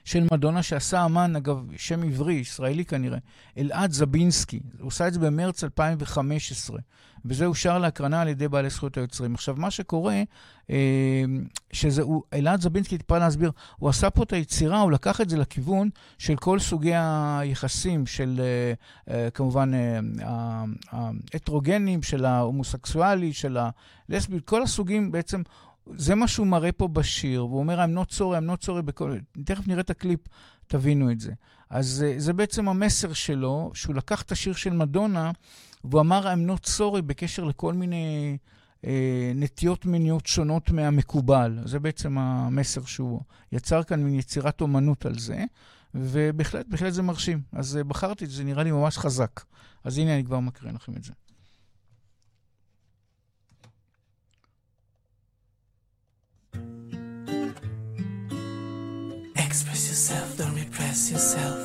של מדונה שעשה אמן, אגב, שם עברי, ישראלי כנראה, אלעד זבינסקי. הוא עושה את זה במרץ 2015, וזה אושר להקרנה על ידי בעלי זכויות היוצרים. עכשיו, מה שקורה, אה, שזה, הוא, אלעד זבינסקי, טיפה להסביר, הוא עשה פה את היצירה, הוא לקח את זה לכיוון של כל סוגי היחסים, של אה, אה, כמובן ההטרוגנים, של ההומוסקסואלי, של הלסבית, כל הסוגים בעצם. זה מה שהוא מראה פה בשיר, והוא אומר, I'm not sorry, I'm not sorry, בכל... תכף נראה את הקליפ, תבינו את זה. אז אה, זה בעצם המסר שלו, שהוא לקח את השיר של מדונה, והוא אמר, I'm not sorry, בקשר לכל מיני אה, נטיות מיניות שונות מהמקובל. זה בעצם המסר שהוא יצר כאן, מין יצירת אומנות על זה, ובהחלט, בהחלט זה מרשים. אז אה, בחרתי זה, נראה לי ממש חזק. אז הנה, אני כבר מקריא לכם את זה. Yourself, don't repress yourself.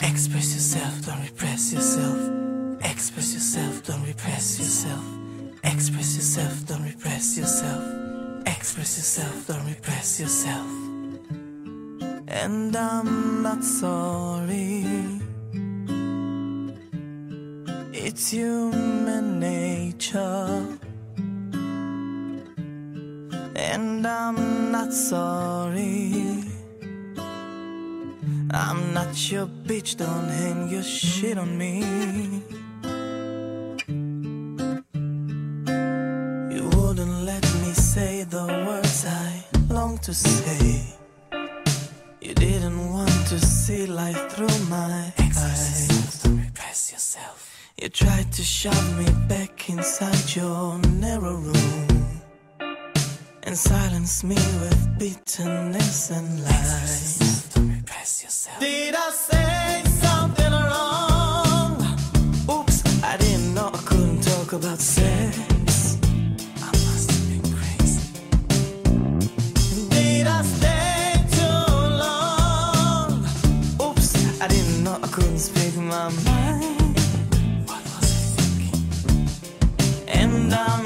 Express yourself, don't repress yourself. Express yourself, don't repress yourself. Express yourself, don't repress yourself. Express yourself, don't repress yourself. And I'm not sorry. It's human nature. And I'm not sorry. I'm not your bitch, don't hang your shit on me. You wouldn't let me say the words I long to say. You didn't want to see life through my eyes. Don't repress yourself. You tried to shove me back inside your narrow room and silence me with bitterness and lies. Did I say something wrong? Oops, I didn't know I couldn't talk about sex. I must have been crazy. Did I stay too long? Oops, I didn't know I couldn't speak my mind. What was I thinking? And I'm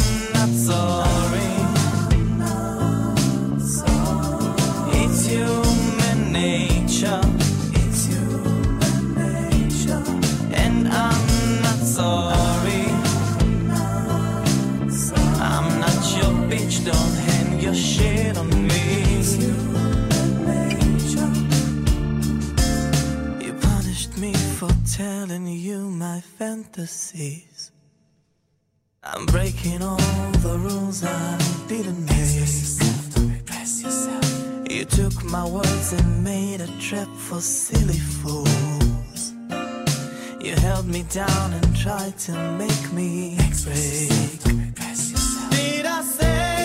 telling you my fantasies. I'm breaking all the rules I didn't make. Don't repress yourself. You took my words and made a trap for silly fools. You held me down and tried to make me break. Did I say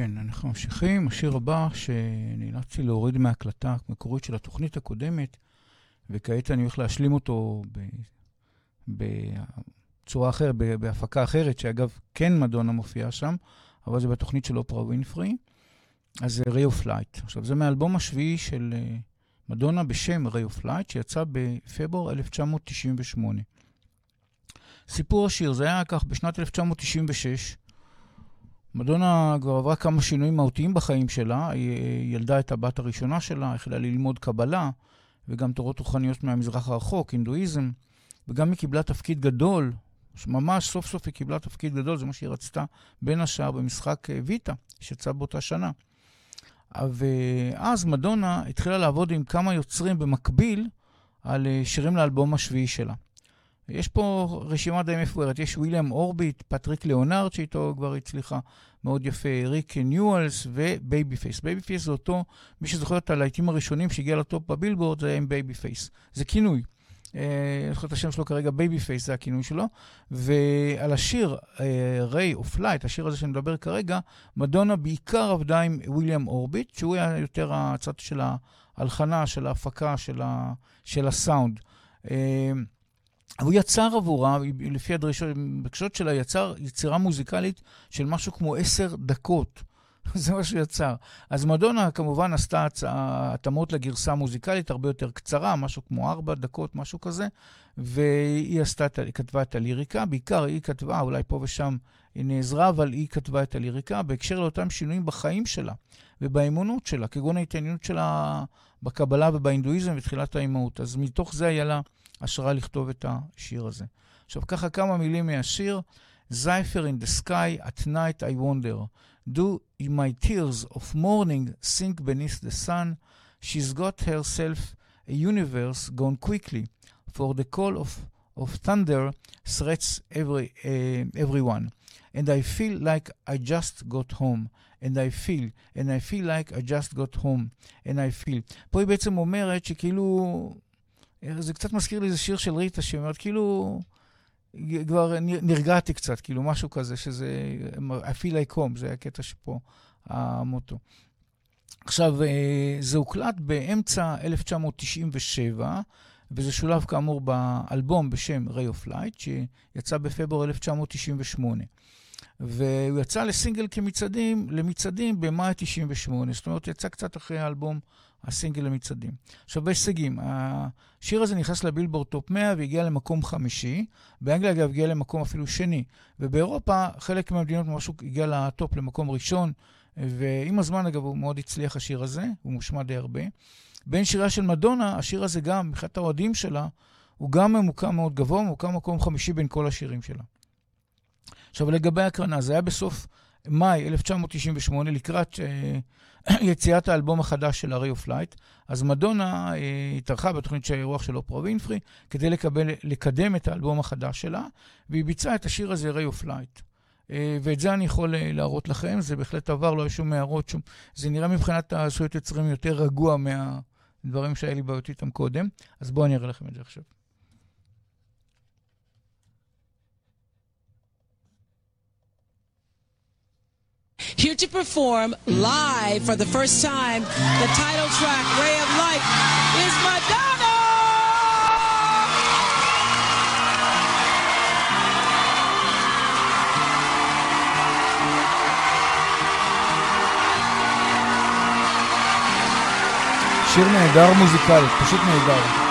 כן, אנחנו ממשיכים. השיר הבא שנאלצתי להוריד מההקלטה המקורית של התוכנית הקודמת, וכעת אני הולך להשלים אותו. בצורה אחרת, בהפקה אחרת, שאגב, כן מדונה מופיעה שם, אבל זה בתוכנית של אופרה ווינפרי. אז זה Ray of Light. עכשיו, זה מהאלבום השביעי של אה, מדונה בשם Ray of Light, שיצא בפברואר 1998. סיפור השיר, זה היה כך בשנת 1996. מדונה כבר עברה כמה שינויים מהותיים בחיים שלה. היא אה, ילדה את הבת הראשונה שלה, החלה ללמוד קבלה, וגם תורות רוחניות מהמזרח הרחוק, הינדואיזם, וגם היא קיבלה תפקיד גדול, ממש סוף סוף היא קיבלה תפקיד גדול, זה מה שהיא רצתה, בין השאר במשחק אה, ויטה, שיצא באותה שנה. ואז מדונה התחילה לעבוד עם כמה יוצרים במקביל על אה, שירים לאלבום השביעי שלה. יש פה רשימה די מפוארת, יש וויליאם אורביט, פטריק ליאונרד, שאיתו כבר הצליחה מאוד יפה, ריק נאוולס ובייבי פייס. בייבי פייס זה אותו, מי שזוכר את הלהיטים הראשונים שהגיע לטופ בבילבורד, זה היה עם בייבי פייס. זה כינוי. אה, אני זוכר את השם שלו כרגע, בייבי פייס זה הכינוי שלו. ועל השיר, Ray of Light, השיר הזה שאני מדבר כרגע, מדונה בעיקר עבדה עם וויליאם אורביט, שהוא היה יותר הצד של ההלחנה, של ההפקה, של, ה, של הסאונד. אה, הוא יצר עבורה, לפי הדרישות, שלה, יצר יצירה מוזיקלית של משהו כמו עשר דקות. זה מה שהוא יצר. אז מדונה כמובן עשתה התאמות לגרסה המוזיקלית הרבה יותר קצרה, משהו כמו ארבע דקות, משהו כזה, והיא עשתה, היא כתבה את הליריקה, בעיקר היא כתבה, אולי פה ושם היא נעזרה, אבל היא כתבה את הליריקה בהקשר לאותם שינויים בחיים שלה ובאמונות שלה, כגון ההתעניינות שלה בקבלה ובהינדואיזם ותחילת האימהות. אז מתוך זה היה לה השראה לכתוב את השיר הזה. עכשיו, ככה כמה מילים מהשיר. Zephyr in the sky, at night I wonder. Do in my tears of morning sink beneath the sun? She's got herself a universe gone quickly, for the call of of thunder threats every, uh, everyone. And I feel like I just got home. And I feel, and I feel like I just got home. And I feel. פה היא בעצם אומרת שכאילו, זה קצת מזכיר לי איזה שיר של ריטה שאומרת כאילו, כבר נרגעתי קצת, כאילו משהו כזה, שזה I feel like home, זה הקטע שפה המוטו. עכשיו, אה, זה הוקלט באמצע 1997, וזה שולב כאמור באלבום בשם Ray of Light, שיצא בפברואר 1998. והוא יצא לסינגל כמצעדים, למצעדים במאי 98, זאת אומרת, יצא קצת אחרי האלבום, הסינגל למצעדים. עכשיו, בהישגים, השיר הזה נכנס לבילבורד טופ 100 והגיע למקום חמישי. באנגליה, אגב, הגיע למקום אפילו שני. ובאירופה, חלק מהמדינות משהו הגיע לטופ למקום ראשון, ועם הזמן, אגב, הוא מאוד הצליח השיר הזה, הוא מושמע די הרבה. בין שיריה של מדונה, השיר הזה גם, מבחינת האוהדים שלה, הוא גם ממוקם מאוד גבוה, ממוקם מקום חמישי בין כל השירים שלה. עכשיו, לגבי ההקרנה, זה היה בסוף מאי 1998, לקראת uh, יציאת האלבום החדש של ה-Ray of Light. אז מדונה uh, התארחה בתוכנית של האירוח של אופרה וינפרי, כדי לקבל, לקדם את האלבום החדש שלה, והיא ביצעה את השיר הזה, of Light. Uh, ואת זה אני יכול uh, להראות לכם, זה בהחלט עבר, לא היו שום הערות, שום... זה נראה מבחינת הזכויות יוצרים יותר רגוע מהדברים שהיה לי בעיות איתם קודם, אז בואו אני אראה לכם את זה עכשיו. Here to perform live for the first time the title track Ray of Light is Madonna! שיר נהדר מוזיקלית, פשוט נהדר.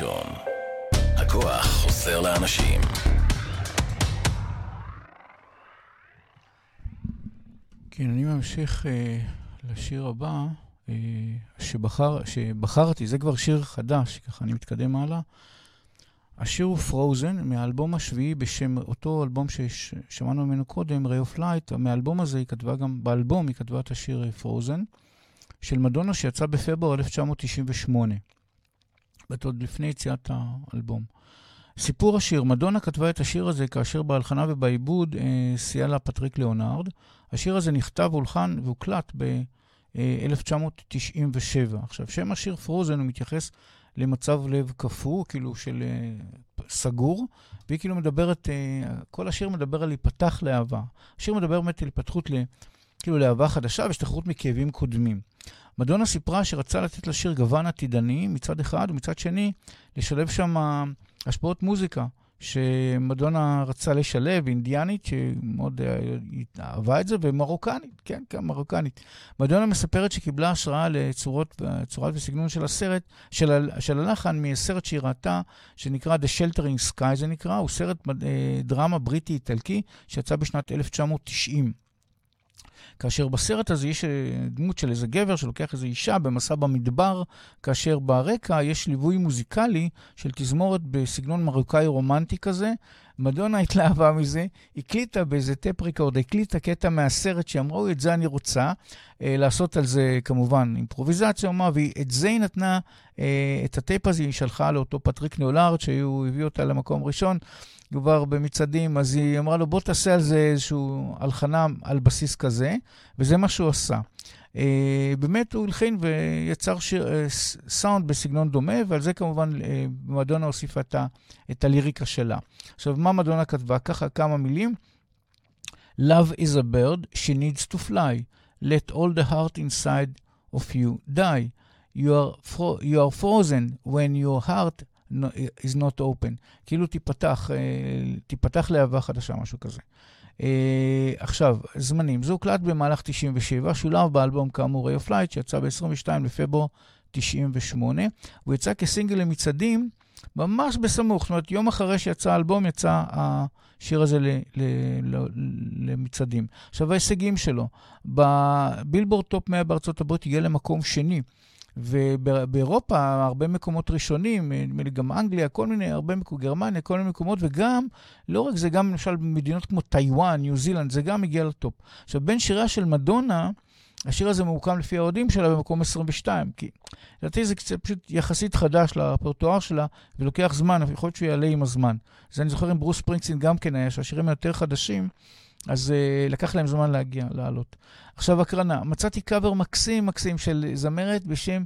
הראשון. הכוח חוזר לאנשים. כן, אני ממשיך אה, לשיר הבא, אה, שבחר, שבחרתי, זה כבר שיר חדש, ככה אני מתקדם הלאה. השיר הוא פרוזן, מהאלבום השביעי בשם אותו אלבום ששמענו ממנו קודם, Ray of Light. מהאלבום הזה היא כתבה גם, באלבום היא כתבה את השיר פרוזן, של מדונה שיצא בפברואר 1998, זאת עוד לפני יציאת האלבום. סיפור השיר, מדונה כתבה את השיר הזה כאשר בהלחנה ובעיבוד אה, סייע לה פטריק ליאונרד. השיר הזה נכתב, הולחן והוקלט ב-1997. עכשיו, שם השיר פרוזן הוא מתייחס למצב לב קפוא, כאילו של uh, סגור, והיא כאילו מדברת, uh, כל השיר מדבר על להיפתח לאהבה. השיר מדבר באמת על התפתחות ל, כאילו לאהבה חדשה והשתחררות מכאבים קודמים. מדונה סיפרה שרצה לתת לשיר גוון עתידני מצד אחד, ומצד שני לשלב שם השפעות מוזיקה. שמדונה רצה לשלב, אינדיאנית, שמאוד uh, אהבה את זה, ומרוקנית, כן, כן, מרוקנית. מדונה מספרת שקיבלה השראה לצורות, צורת וסגנון של הסרט, של, של הלחן, מסרט שהיא ראתה, שנקרא The Sheltering Sky, זה נקרא, הוא סרט uh, דרמה בריטי-איטלקי, שיצא בשנת 1990. כאשר בסרט הזה יש דמות של איזה גבר שלוקח איזו אישה במסע במדבר, כאשר ברקע יש ליווי מוזיקלי של תזמורת בסגנון מרוקאי רומנטי כזה. מדונה התלהבה מזה, הקליטה באיזה טייפ רקורד, הקליטה קטע מהסרט שאמרו, את זה אני רוצה, אה, לעשות על זה כמובן אימפרוביזציה, ואת זה היא נתנה, אה, את הטייפ הזה היא שלחה לאותו פטריק לאונרד, שהוא הביא אותה למקום ראשון. כבר במצעדים, אז היא אמרה לו, בוא תעשה על זה איזושהי הלחנה על בסיס כזה, וזה מה שהוא עשה. Uh, באמת הוא הלחין ויצר שיר, uh, סאונד בסגנון דומה, ועל זה כמובן uh, מדונה הוסיפה את, ה, את הליריקה שלה. עכשיו, מה מדונה כתבה? ככה כמה מילים. Love is a bird, she needs to fly. Let all the heart inside of you die. You are, fro- you are frozen when your heart is not open. כאילו תיפתח, תיפתח לאהבה חדשה, משהו כזה. Uh, עכשיו, זמנים. זה הוקלט במהלך 97, שולב באלבום כאמור Ray of Light, שיצא ב-22 לפברואר 98. הוא יצא כסינגל למצעדים ממש בסמוך, זאת אומרת, יום אחרי שיצא האלבום, יצא השיר הזה ל- ל- ל- למצעדים. עכשיו, ההישגים שלו, בבילבורד טופ 100 בארצות הברית הגיע למקום שני. ובאירופה, הרבה מקומות ראשונים, נדמה לי גם אנגליה, כל מיני, הרבה מקומות, גרמניה, כל מיני מקומות, וגם, לא רק זה, גם למשל במדינות כמו טיוואן, ניו זילנד, זה גם הגיע לטופ. עכשיו, בין שיריה של מדונה, השיר הזה ממוקם לפי האוהדים שלה במקום 22, כי לדעתי זה קצת פשוט יחסית חדש לפרטואר שלה, ולוקח זמן, יכול להיות שהוא יעלה עם הזמן. זה אני זוכר עם ברוס פרינקסין גם כן היה, שהשירים היותר חדשים, אז uh, לקח להם זמן להגיע, לעלות. עכשיו הקרנה, מצאתי קאבר מקסים מקסים של זמרת בשם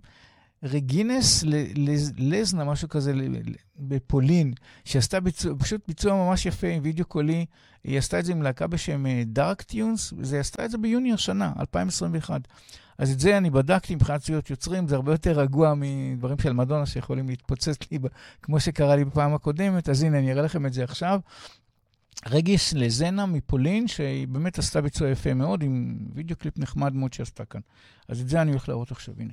רגינס לזנה, משהו כזה, בפולין, שעשתה ביצוע, פשוט ביצוע ממש יפה עם וידאו קולי. היא עשתה את זה עם להקה בשם דארק טיונס, וזה עשתה את זה ביוני השנה, 2021. אז את זה אני בדקתי מבחינת זכויות יוצרים, זה הרבה יותר רגוע מדברים של מדונה שיכולים להתפוצץ לי, כמו שקרה לי בפעם הקודמת, אז הנה, אני אראה לכם את זה עכשיו. רגיס לזנה מפולין, שהיא באמת עשתה ביצוע יפה מאוד, עם וידאו קליפ נחמד מאוד שעשתה כאן. אז את זה אני הולך להראות עכשיו, הנה.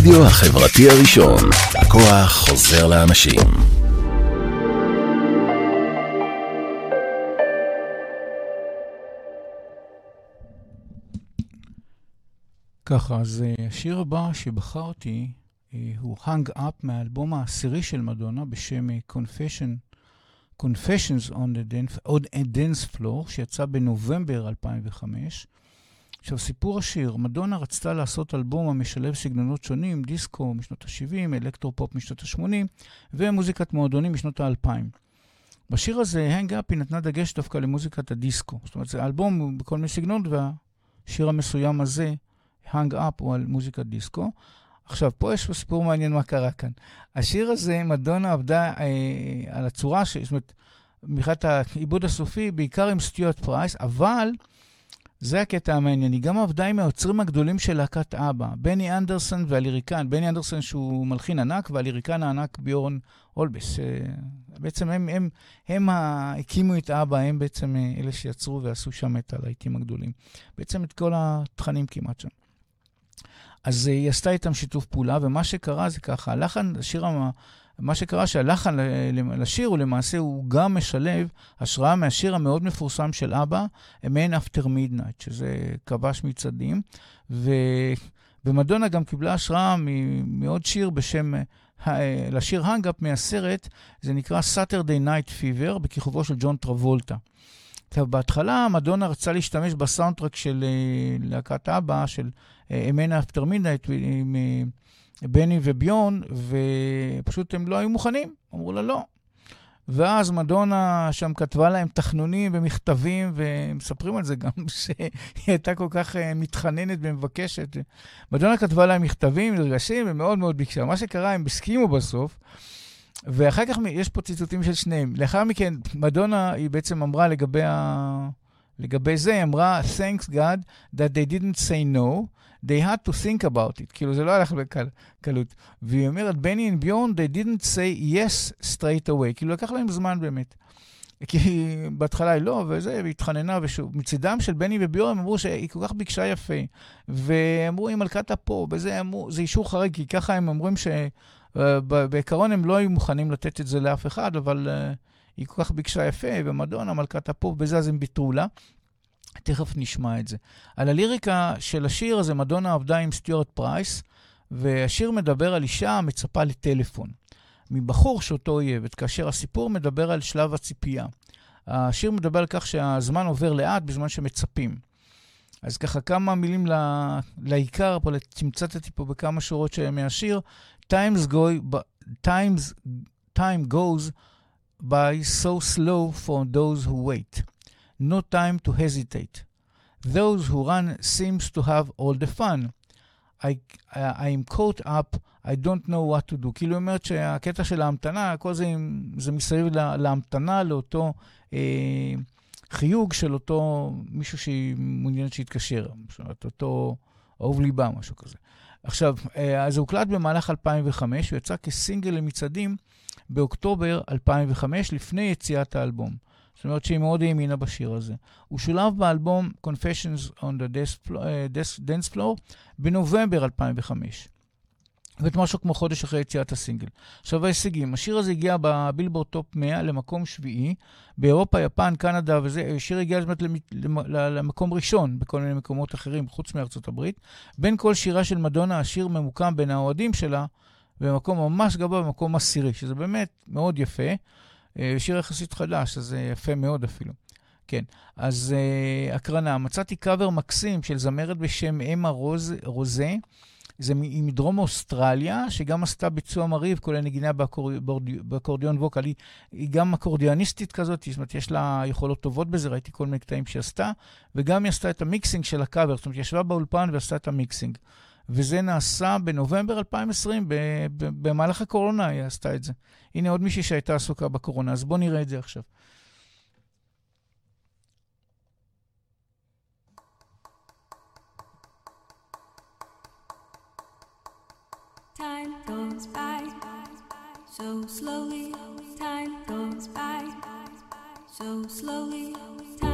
הרדיו החברתי הראשון. הכוח חוזר לאנשים. ככה, אז אה, השיר הבא שבחרתי אה, הוא Hung Up מהאלבום העשירי של מדונה בשם אה, Confession, Confessions on, the on a Dance Floor, שיצא בנובמבר 2005. עכשיו, סיפור השיר, מדונה רצתה לעשות אלבום המשלב סגנונות שונים, דיסקו משנות ה-70, אלקטרופופ משנות ה-80 ומוזיקת מועדונים משנות ה-2000. בשיר הזה, Hung Up, היא נתנה דגש דווקא למוזיקת הדיסקו. זאת אומרת, זה אלבום בכל מיני סגנונות, והשיר המסוים הזה, Hung Up, הוא על מוזיקת דיסקו. עכשיו, פה יש סיפור מעניין מה קרה כאן. השיר הזה, מדונה עבדה אה, על הצורה, ש... זאת אומרת, מבחינת העיבוד הסופי, בעיקר עם סטיוארט פרייס, אבל זה הקטע המעניין. היא גם עבדה עם היוצרים הגדולים של להקת אבא, בני אנדרסון והליריקן. בני אנדרסון שהוא מלחין ענק, והליריקן הענק ביורן אולבס. אה, בעצם הם, הם, הם הקימו את אבא, הם בעצם אה, אלה שיצרו ועשו שם את הלהיטים הגדולים. בעצם את כל התכנים כמעט שם. אז אה, היא עשתה איתם שיתוף פעולה, ומה שקרה זה ככה, הלחן, השיר, מה שקרה שהלחן לשיר הוא למעשה, הוא גם משלב השראה מהשיר המאוד מפורסם של אבא, A Man After Midnight, שזה כבש מצעדים, ו... ומדונה גם קיבלה השראה מעוד שיר בשם, אה, לשיר Hung Up מהסרט, זה נקרא Saturday Night Fever, בכיכובו של ג'ון טרבולטה. עכשיו, בהתחלה מדונה רצתה להשתמש בסאונדטרק של אה, להקת אבא, של A Man After Midnight עם אה, בני וביורן, ופשוט הם לא היו מוכנים, אמרו לה לא. ואז מדונה שם כתבה להם תחנונים ומכתבים, ומספרים על זה גם שהיא הייתה כל כך אה, מתחננת ומבקשת. מדונה כתבה להם מכתבים נרגשים ומאוד מאוד ביקשה. מה שקרה, הם הסכימו בסוף, ואחר כך יש פה ציטוטים של שניהם. לאחר מכן, מדונה, היא בעצם אמרה לגבי, ה... לגבי זה, היא אמרה, Thanks God that they didn't say no, they had to think about it. כאילו, זה לא הלך בקלות. והיא אומרת, בני and ביורן, they didn't say yes straight away. כאילו, לקח להם זמן באמת. כי בהתחלה היא לא, וזה, והיא התחננה, ושוב, מצידם של בני וביורן, הם אמרו שהיא כל כך ביקשה יפה. ואמרו, היא מלכת הפה, וזה אמרו, זה אישור חריג, כי ככה הם אומרים ש... Uh, בעיקרון הם לא היו מוכנים לתת את זה לאף אחד, אבל uh, היא כל כך ביקשה יפה, ומדונה, מלכת הפופ, בזה אז הם ויתרו לה. תכף נשמע את זה. על הליריקה של השיר הזה, מדונה עבדה עם סטיוארט פרייס, והשיר מדבר על אישה המצפה לטלפון. מבחור שאותו אויבת, כאשר הסיפור מדבר על שלב הציפייה. השיר מדבר על כך שהזמן עובר לאט בזמן שמצפים. אז ככה כמה מילים לעיקר, פה תמצתתי פה בכמה שורות מהשיר. Times go, times, time goes by so slow for those who wait. No time to hesitate. Those who run seems to have all the fun. I, I am caught up, I don't know what to do. כאילו אומרת שהקטע של ההמתנה, כל זה, זה מסביב לה, להמתנה, לאותו אה, חיוג של אותו מישהו שהיא מעוניינת שיתקשר. זאת אומרת, אותו אהוב ליבה, משהו כזה. עכשיו, אז זה הוקלט במהלך 2005, הוא יצא כסינגל למצעדים באוקטובר 2005, לפני יציאת האלבום. זאת אומרת שהיא מאוד האמינה בשיר הזה. הוא שולב באלבום Confessions on the Dance, uh, Dance Floor בנובמבר 2005. זאת משהו כמו חודש אחרי יציאת הסינגל. עכשיו ההישגים, השיר הזה הגיע בבילבורד טופ 100 למקום שביעי, באירופה, יפן, קנדה וזה, השיר הגיע זאת למקום ראשון בכל מיני מקומות אחרים, חוץ מארצות הברית. בין כל שיריה של מדונה, השיר ממוקם בין האוהדים שלה, במקום ממש גבוה, במקום עשירי, שזה באמת מאוד יפה. שיר יחסית חדש, אז זה יפה מאוד אפילו. כן, אז uh, הקרנה, מצאתי קאבר מקסים של זמרת בשם אמה רוז, רוזה. זה מדרום אוסטרליה, שגם עשתה ביצוע מרהיב, כולל נגינה באקור... באקורדיון ווקאל. היא, היא גם אקורדיאניסטית כזאת, זאת אומרת, יש לה יכולות טובות בזה, ראיתי כל מיני קטעים שהיא עשתה, וגם היא עשתה את המיקסינג של הקאבר, זאת אומרת, היא ישבה באולפן ועשתה את המיקסינג. וזה נעשה בנובמבר 2020, במהלך הקורונה היא עשתה את זה. הנה עוד מישהי שהייתה עסוקה בקורונה, אז בואו נראה את זה עכשיו. Time goes by so slowly. Time goes by so slowly. Time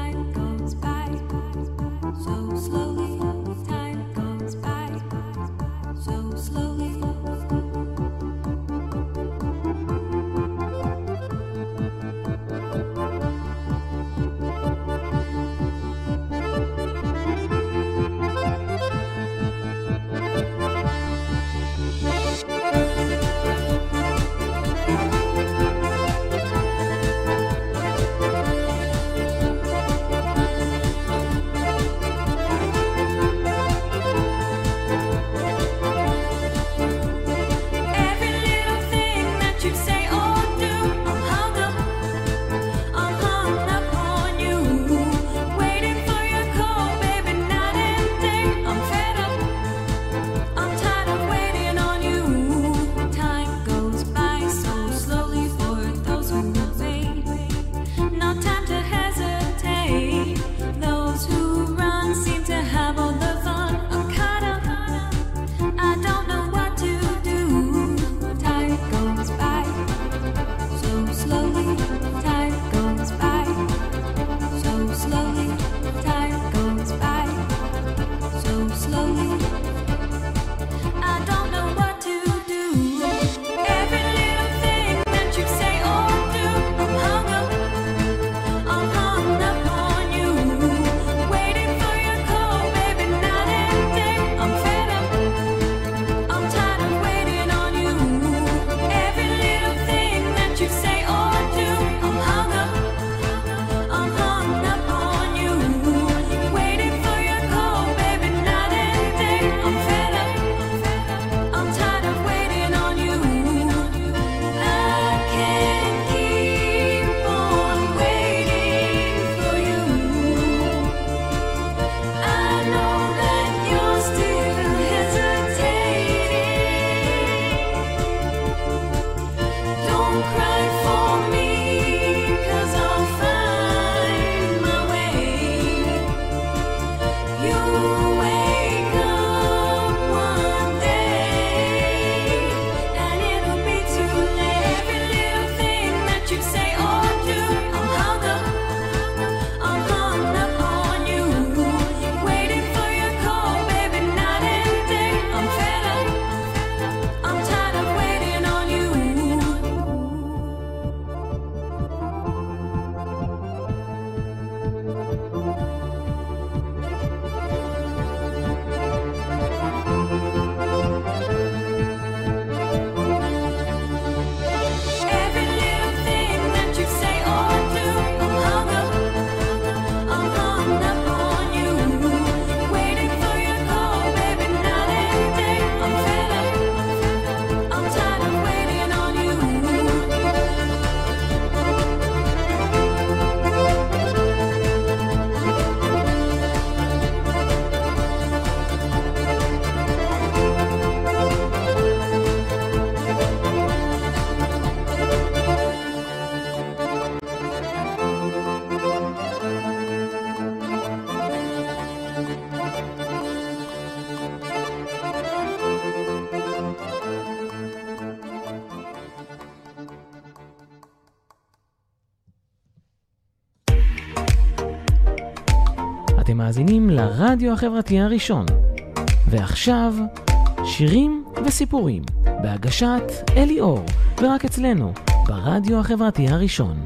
לרדיו החברתי הראשון. ועכשיו, שירים וסיפורים, בהגשת אלי אור, ורק אצלנו, ברדיו החברתי הראשון.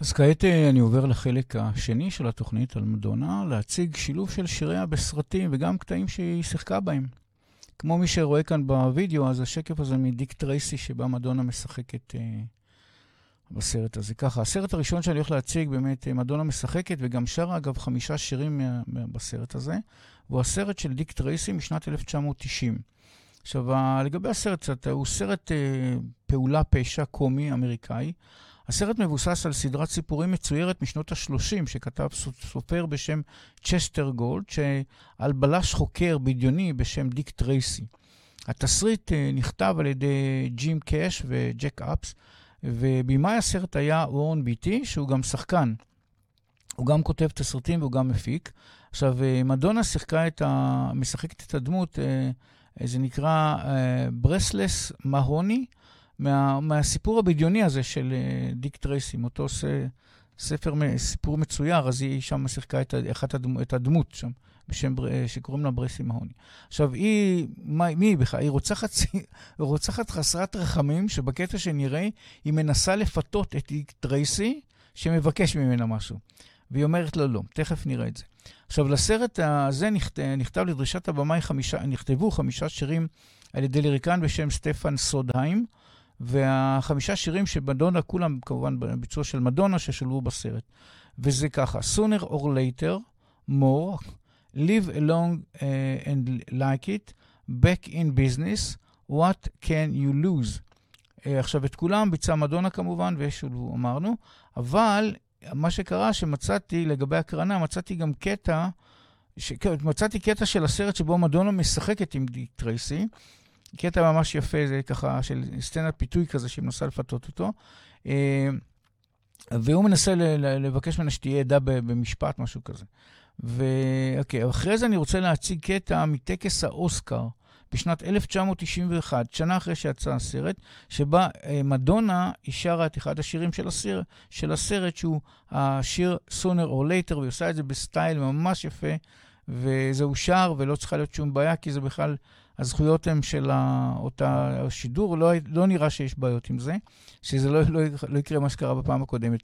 אז כעת אה, אני עובר לחלק השני של התוכנית על מדונה, להציג שילוב של שיריה בסרטים וגם קטעים שהיא שיחקה בהם. כמו מי שרואה כאן בווידאו, אז השקף הזה מדיק טרייסי, שבה מדונה משחקת אה, בסרט הזה. ככה, הסרט הראשון שאני הולך להציג, באמת, אה, מדונה משחקת, וגם שרה, אגב, חמישה שירים מה, מה, בסרט הזה, והוא הסרט של דיק טרייסי משנת 1990. עכשיו, לגבי הסרט קצת, הוא סרט אה, פעולה פשע קומי אמריקאי. הסרט מבוסס על סדרת סיפורים מצוירת משנות ה-30, שכתב סו- סופר בשם צ'סטר גולד, שעל בלש חוקר בדיוני בשם דיק טרייסי. התסריט אה, נכתב על ידי ג'ים קאש וג'ק אפס, ובימאי הסרט היה וורן ביטי, שהוא גם שחקן. הוא גם כותב תסריטים והוא גם מפיק. עכשיו, אה, מדונה שיחקה את ה... משחקת את הדמות, אה, אה, זה נקרא ברסלס מהוני, מה, מהסיפור הבדיוני הזה של דיק טרייסי, עם אותו ס, ספר, סיפור מצויר, אז היא שם שיחקה את, הדמו, את הדמות שם, בשם, אה, שקוראים לה ברסי מהוני. עכשיו, היא, מה, מי היא בכלל? היא רוצחת, רוצחת חסרת רחמים, שבקטע שנראה, היא מנסה לפתות את דיק טרייסי, שמבקש ממנה משהו. והיא אומרת לו לא, תכף נראה את זה. עכשיו, לסרט הזה נכתב, נכתב לדרישת הבמאי חמישה, נכתבו חמישה שירים על ידי ליריקן בשם סטפן סודהיים, והחמישה שירים שמדונה, כולם כמובן בביצוע של מדונה, ששולבו בסרט. וזה ככה, sooner or later, more, live along uh, and like it, back in business, what can you lose. Uh, עכשיו, את כולם ביצעה מדונה כמובן, ושולבו, אמרנו, אבל מה שקרה שמצאתי, לגבי הקרנה, מצאתי גם קטע, ש... מצאתי קטע של הסרט שבו מדונה משחקת עם דיק טרייסי, קטע ממש יפה, זה ככה של סצנת פיתוי כזה שהיא מנסה לפתות אותו. אה, והוא מנסה לבקש ממנה שתהיה עדה במשפט, משהו כזה. ואוקיי, אחרי זה אני רוצה להציג קטע מטקס האוסקר בשנת 1991, שנה אחרי שיצא הסרט, שבה אה, מדונה היא שרה את אחד השירים של הסרט, של הסרט שהוא השיר sooner or later, והיא עושה את זה בסטייל ממש יפה, וזה אושר ולא צריכה להיות שום בעיה, כי זה בכלל, הזכויות הן של אותה השידור, לא, לא נראה שיש בעיות עם זה, שזה לא, לא, לא יקרה מה שקרה בפעם הקודמת.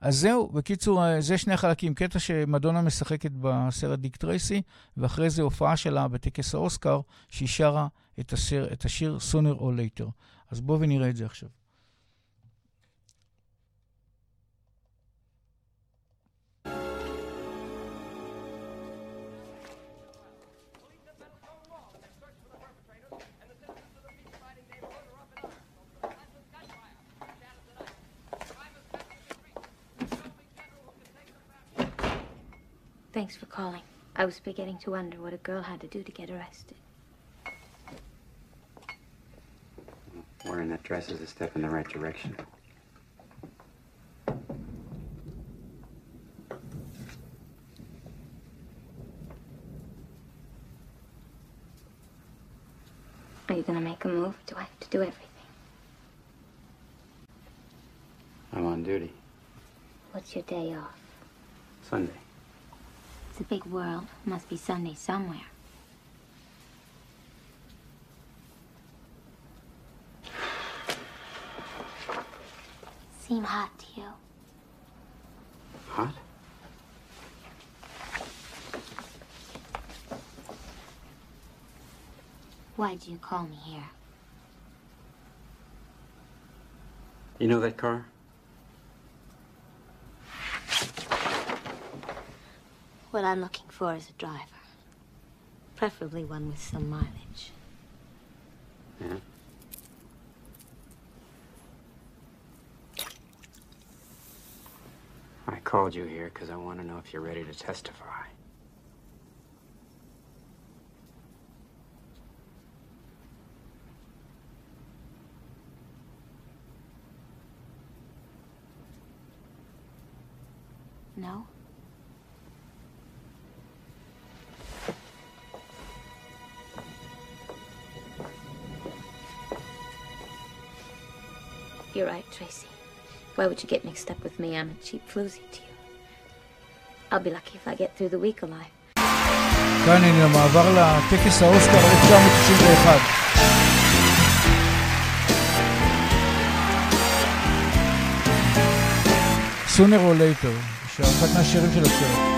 אז זהו, בקיצור, אה, זה שני החלקים. קטע שמדונה משחקת בסרט דיק טרייסי, ואחרי זה הופעה שלה בטקס האוסקר, שהיא שרה את, הסר, את השיר sooner or later. אז בואו ונראה את זה עכשיו. Thanks for calling. I was beginning to wonder what a girl had to do to get arrested. Wearing that dress is a step in the right direction. Are you gonna make a move? or Do I have to do everything? I'm on duty. What's your day off? Sunday. It's a big world. Must be Sunday somewhere. Seem hot to you? Hot? Why'd you call me here? You know that car? What I'm looking for is a driver. Preferably one with some mileage. Yeah. I called you here because I want to know if you're ready to testify. right, Tracy. Why would you get mixed up with me? I'm a cheap floozy to you. I'll be lucky if I get through the week alive. כאן הנה המעבר לטקס האוסקר 1991. sooner or later, שאחת מהשירים של הסרט.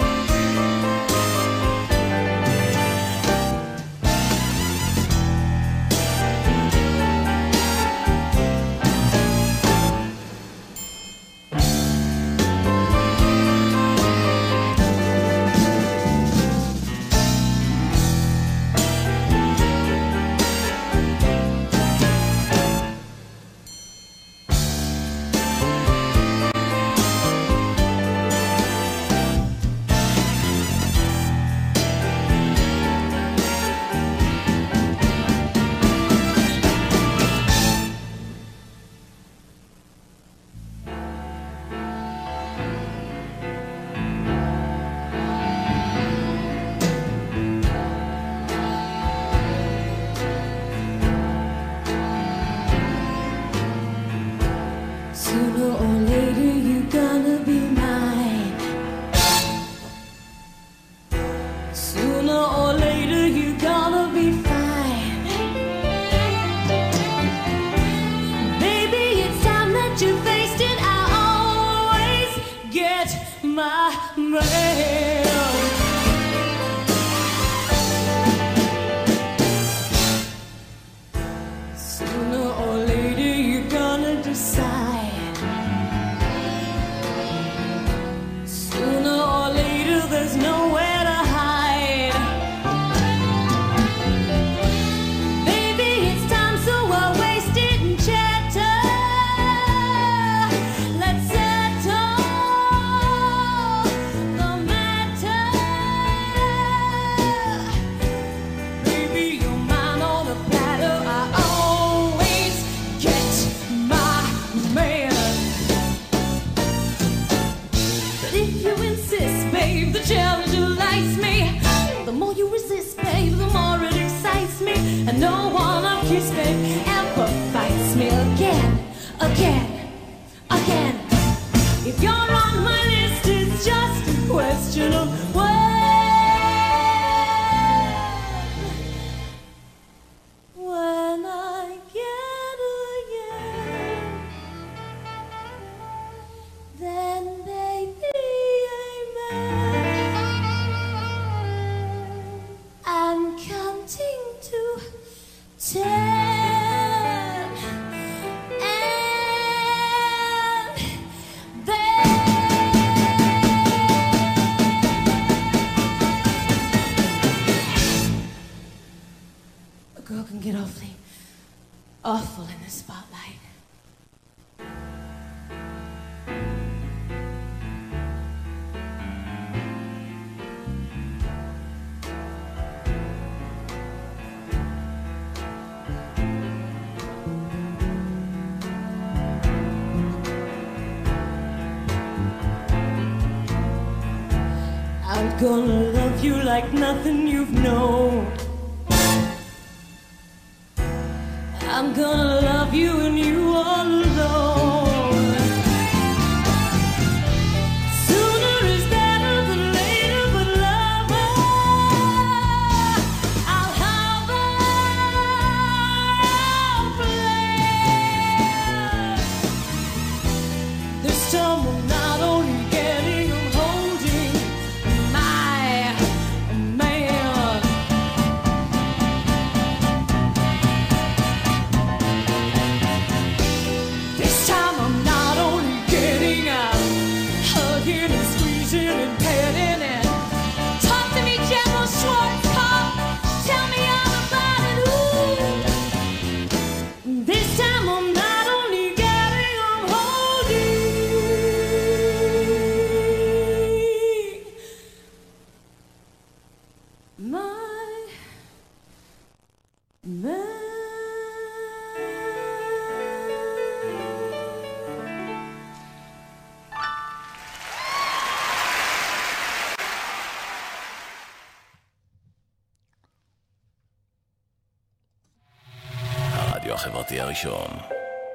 הסטנדרטי הראשון.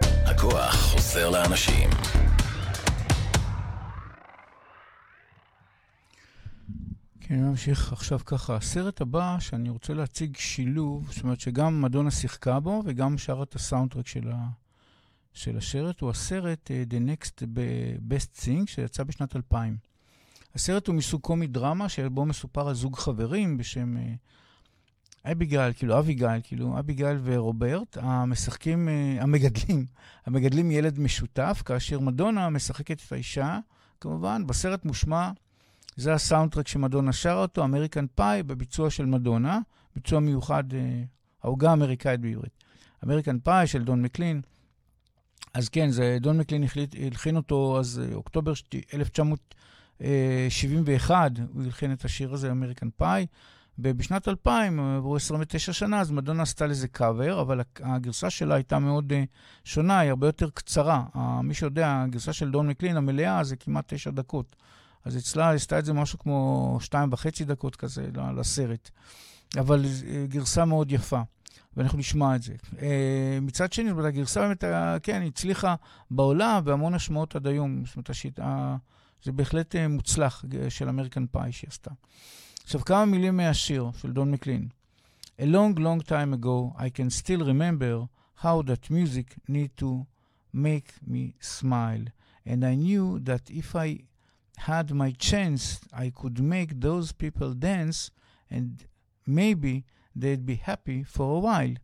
הכוח חוזר לאנשים. כן, נמשיך עכשיו ככה. הסרט הבא שאני רוצה להציג שילוב, זאת אומרת שגם מדונה שיחקה בו וגם שרה את הסאונדטרק של, ה... של השרת, הוא הסרט uh, The Next Best Thing שיצא בשנת 2000. הסרט הוא מסוג קומי דרמה שבו מסופר על זוג חברים בשם... Uh, אביגיל, כאילו אביגיל, כאילו אביגיל ורוברט, המשחקים, אה, המגדלים, המגדלים ילד משותף, כאשר מדונה משחקת את האישה, כמובן, בסרט מושמע זה הסאונדטרק שמדונה שרה אותו, American Pie, בביצוע של מדונה, ביצוע מיוחד, אה, העוגה האמריקאית בעברית. American Pie של דון מקלין. אז כן, זה, דון מקלין החליט, הלחין אותו אז אה, אוקטובר 1971, הוא הלחין את השיר הזה, American Pie. ובשנת 2000, עברו 29 שנה, אז מדונה עשתה לזה קאבר, אבל הגרסה שלה הייתה מאוד uh, שונה, היא הרבה יותר קצרה. Uh, מי שיודע, הגרסה של דון מקלין המלאה זה כמעט תשע דקות. אז אצלה עשתה את זה משהו כמו שתיים וחצי דקות כזה לסרט. אבל אה, גרסה מאוד יפה, ואנחנו נשמע את זה. אה, מצד שני, הגרסה באמת, אה, כן, הצליחה בעולם בהמון השמעות עד היום. זאת אומרת, השיטה, זה בהחלט מוצלח של אמריקן פאי שהיא עשתה. עכשיו, כמה מילים מהשיר של דון מקלין. A long, long time ago, I can still remember how that music need to make me smile. And I knew that if I had my chance, I could make those people dance and maybe they'd be happy for a while.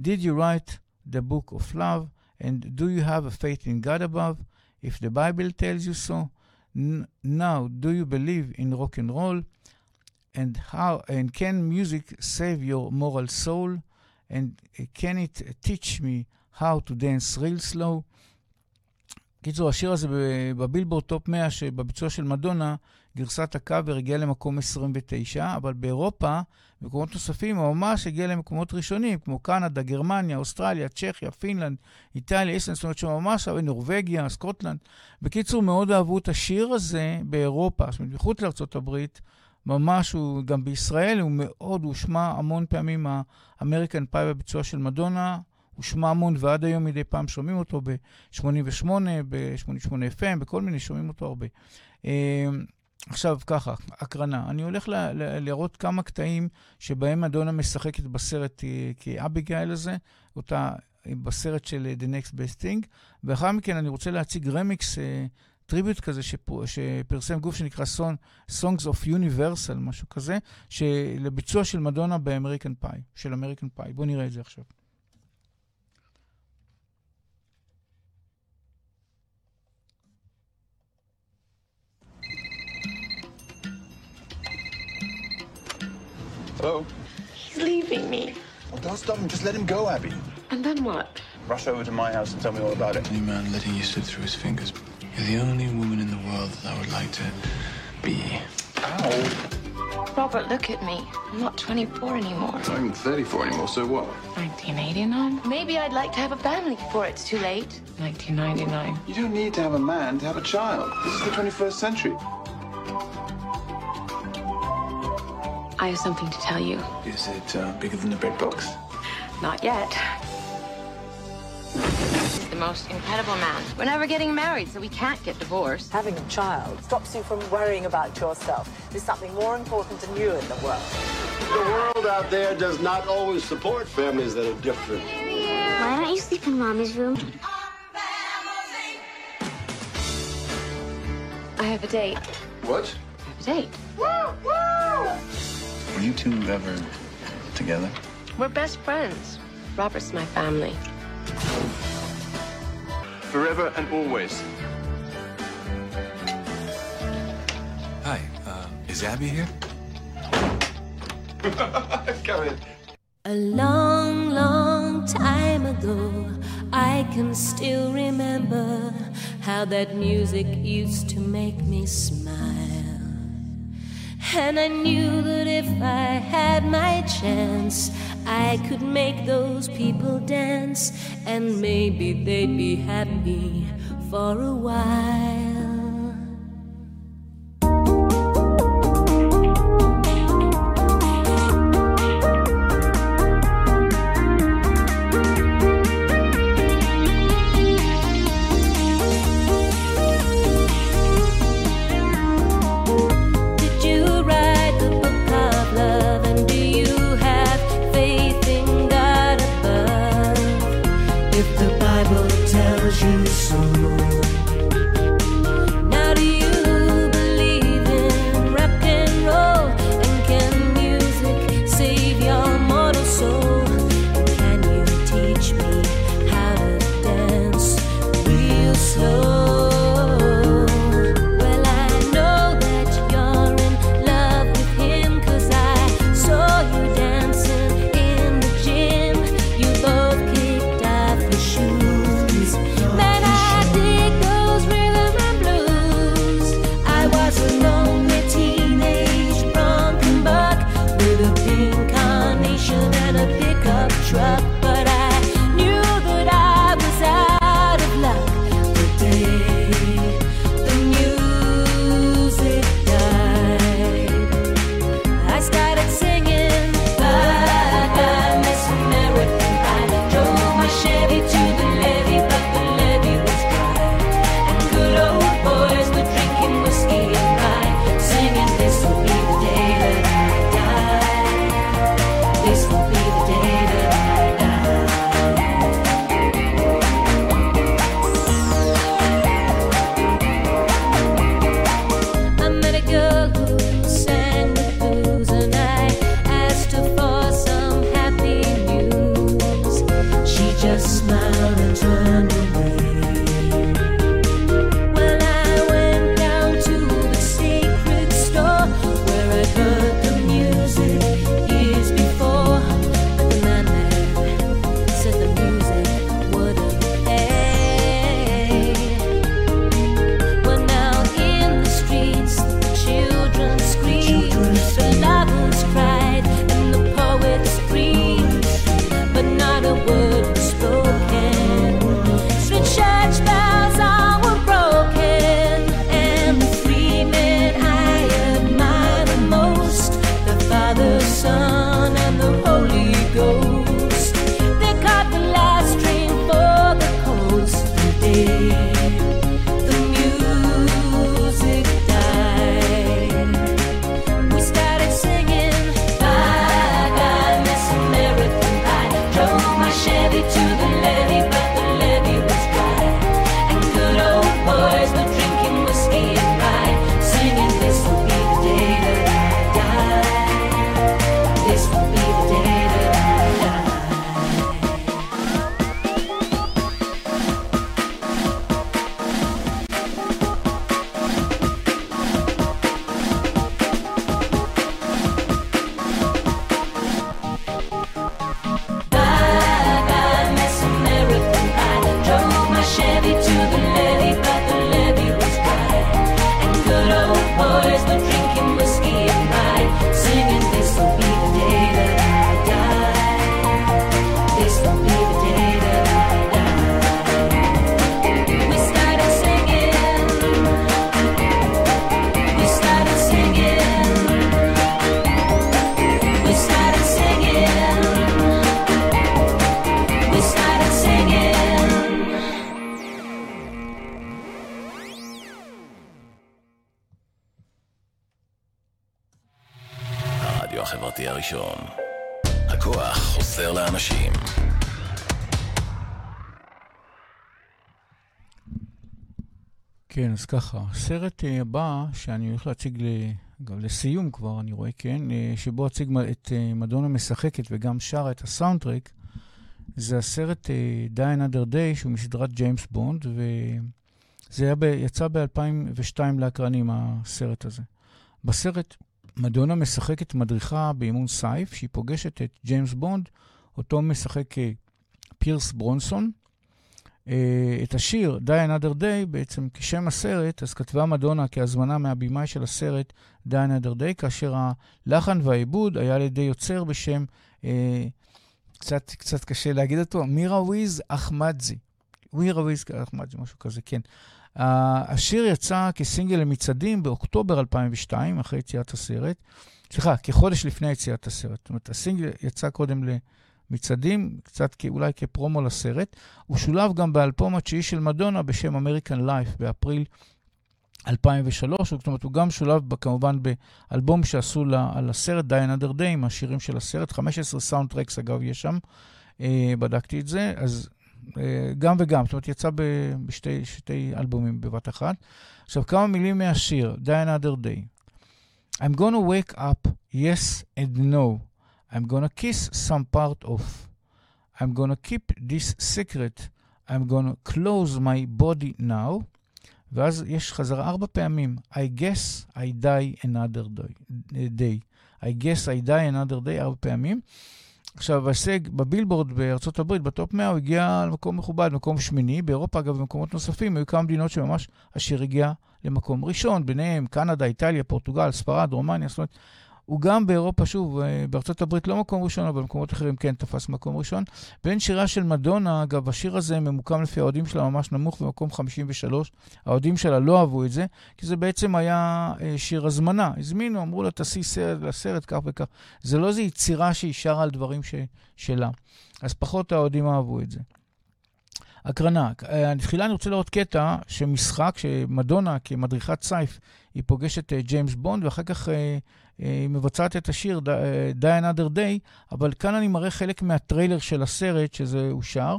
Did you write the book of love? And do you have a faith in God above? If the Bible tells you so, n- now do you believe in rock and roll? And how and can music save your mortal soul? And uh, can it teach me how to dance real slow? קיצור, השיר הזה בבילבורד Top 100, שבביצוע של מדונה, גרסת הקאבר הגיעה למקום 29, אבל באירופה, במקומות נוספים, ממש הגיע למקומות ראשונים, כמו קנדה, גרמניה, אוסטרליה, צ'כיה, פינלנד, איטליה, איסלנד, זאת אומרת שממש, נורבגיה, סקוטלנד. בקיצור, מאוד אהבו את השיר הזה באירופה, זאת אומרת, מחוץ לארה"ב, ממש, הוא, גם בישראל הוא מאוד, הוא הושמע המון פעמים, ה American Pie בביצוע של מדונה. הוא שמע המון, ועד היום מדי פעם שומעים אותו ב-88, ב-88 FM, בכל מיני, שומעים אותו הרבה. אה, עכשיו ככה, הקרנה. אני הולך ל- ל- לראות כמה קטעים שבהם מדונה משחקת בסרט אה, כאביגיל הזה, אותה בסרט של The Next Best Thing, ואחר מכן אני רוצה להציג רמיקס, tribute כזה שפ- שפרסם גוף שנקרא Song, Songs of Universal, משהו כזה, לביצוע של מדונה ב American Pie, של American Pie. בואו נראה את זה עכשיו. Hello? He's leaving me. Well, don't stop him. Just let him go, Abby. And then what? Rush over to my house and tell me all about it. Any man letting you slip through his fingers. You're the only woman in the world that I would like to be. Ow. Robert, look at me. I'm not 24 anymore. I'm not even 34 anymore, so what? 1989. Maybe I'd like to have a family before it's too late. 1999. You don't need to have a man to have a child. This is the 21st century. I have something to tell you. Is it uh, bigger than the bread box? Not yet. He's the most incredible man. We're never getting married, so we can't get divorced. Having a child stops you from worrying about yourself. There's something more important than you in the world. The world out there does not always support families that are different. Why don't you sleep in Mommy's room? I have a date. What? I have a date. Woo! Woo! Were you two ever together? We're best friends. Robert's my family. Forever and always. Hi, uh, is Abby here? Come in. A long, long time ago, I can still remember how that music used to make me smile. And I knew that if I had my chance, I could make those people dance, and maybe they'd be happy for a while. ככה, הסרט אה, הבא שאני הולך להציג. גם לסיום כבר, אני רואה, כן, אה, שבו אציג את אה, מדונה משחקת וגם שרה את הסאונדטרק, זה הסרט Die Another Day, שהוא מסדרת ג'יימס בונד, וזה ב... יצא ב-2002 לאקרנים, הסרט הזה. בסרט מדונה משחקת מדריכה באימון סיף, שהיא פוגשת את ג'יימס בונד, אותו משחק פירס ברוסנן. אה, את השיר Die Another Day, בעצם כשם הסרט, אז כתבה מדונה כהזמנה מהבימאי של הסרט Die Another Day, כאשר הלחן והעיבוד היה על ידי יוצר בשם, אה, קצת, קצת קשה להגיד אותו, מירוויז אחמדזאי. מירוויז אחמדזאי, משהו כזה, כן. השיר יצא כסינגל למצעדים באוקטובר 2002, אחרי יציאת הסרט. סליחה, כחודש לפני יציאת הסרט. זאת אומרת, הסינגל יצא קודם למצעדים, קצת אולי כפרומו לסרט. הוא שולב גם באלבום התשיעי של מדונה בשם American Life באפריל 2003. זאת אומרת, הוא גם שולב כמובן באלבום שעשו לה, על הסרט Die Another Day עם השירים של הסרט. 15 סאונד טרקס, אגב, יש שם. Uh, בדקתי את זה. אז אה, גם וגם, זאת אומרת, יצא בשתי שתי אלבומים בבת אחת. עכשיו, כמה מילים מהשיר, Die Another Day. I'm gonna wake up, yes and no. I'm gonna kiss some part of. I'm gonna keep this secret. I'm gonna close my body now. ואז יש חזרה ארבע פעמים. I guess I die another day. I guess I die another day ארבע פעמים. עכשיו, ההישג בבילבורד בארצות הברית, בטופ 100, הוא הגיע למקום מכובד, מקום שמיני. באירופה, אגב, במקומות נוספים, היו כמה מדינות שממש השיר הגיע למקום ראשון, ביניהם קנדה, איטליה, פורטוגל, ספרד, רומניה, זאת אומרת, הוא גם באירופה, שוב, אה, בארצות הברית לא מקום ראשון, אבל במקומות אחרים כן תפס מקום ראשון. בין שירה של מדונה, אגב, השיר הזה ממוקם לפי האוהדים שלה ממש נמוך במקום 53. האוהדים שלה לא אהבו את זה, כי זה בעצם היה אה, שיר הזמנה. הזמינו, אמרו לה, תעשי סרט לסרט כך וכך. זה לא איזו יצירה שהיא שרה על דברים ש... שלה. אז פחות האוהדים אהבו את זה. הקרנה. אה, תחילה אני רוצה לראות קטע שמשחק, שמדונה כמדריכת סייף, היא פוגשת ג'יימס בונד, ואחר כך היא מבצעת את השיר Die Another Day, אבל כאן אני מראה חלק מהטריילר של הסרט שזה אושר.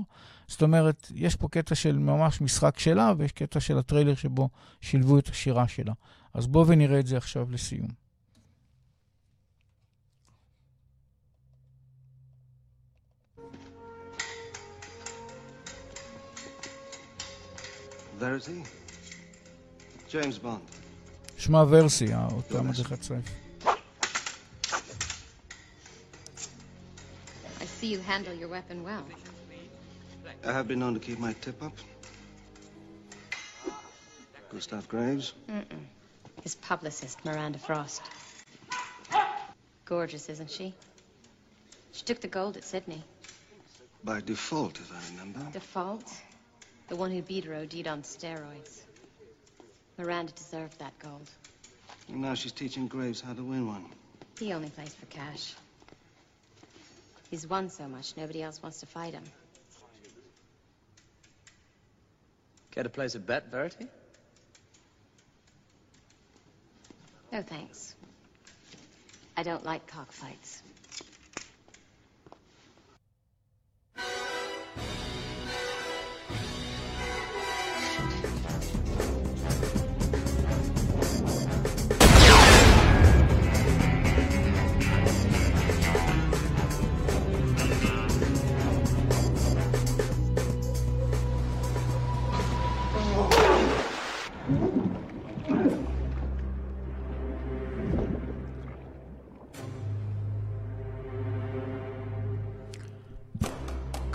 זאת אומרת, יש פה קטע של ממש משחק שלה, ויש קטע של הטריילר שבו שילבו את השירה שלה. אז בואו ונראה את זה עכשיו לסיום. Verity? James Bond. שמה ורסי, אותה מדריכת סייף. See you handle your weapon well. I have been known to keep my tip up. Gustav Graves. Mm-mm. His publicist, Miranda Frost. Gorgeous, isn't she? She took the gold at Sydney. By default, as I remember. Default? The one who beat her OD'd on steroids. Miranda deserved that gold. And now she's teaching Graves how to win one. He only plays for cash. He's won so much, nobody else wants to fight him. Care to place a bet, Verity? No thanks. I don't like cockfights.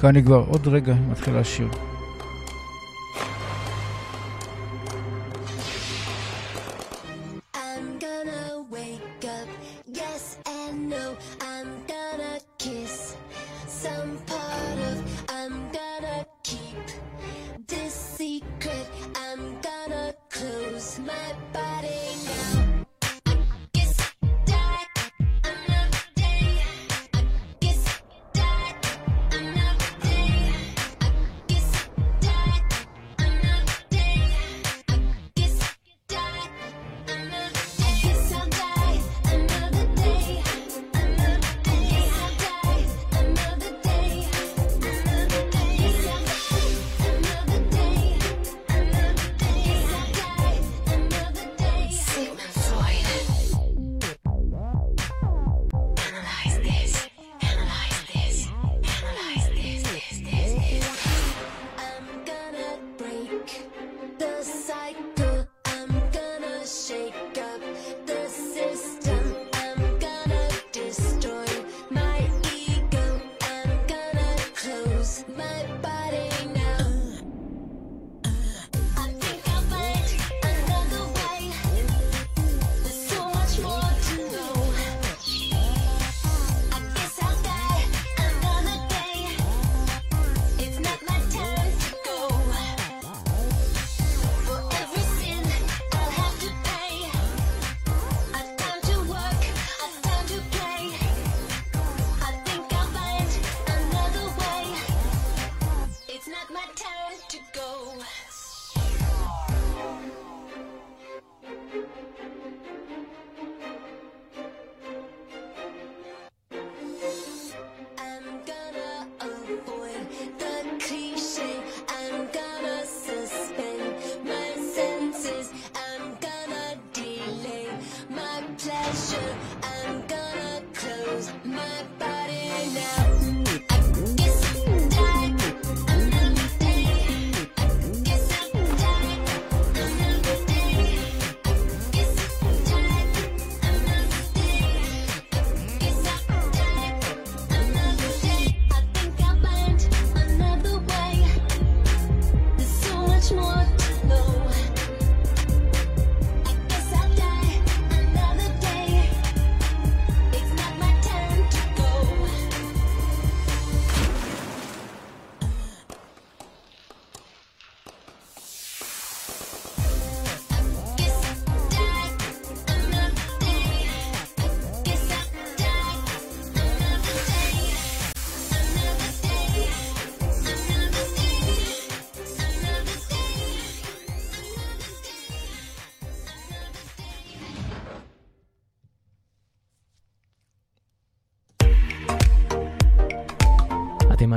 כאן כבר עוד רגע מתחיל השיר.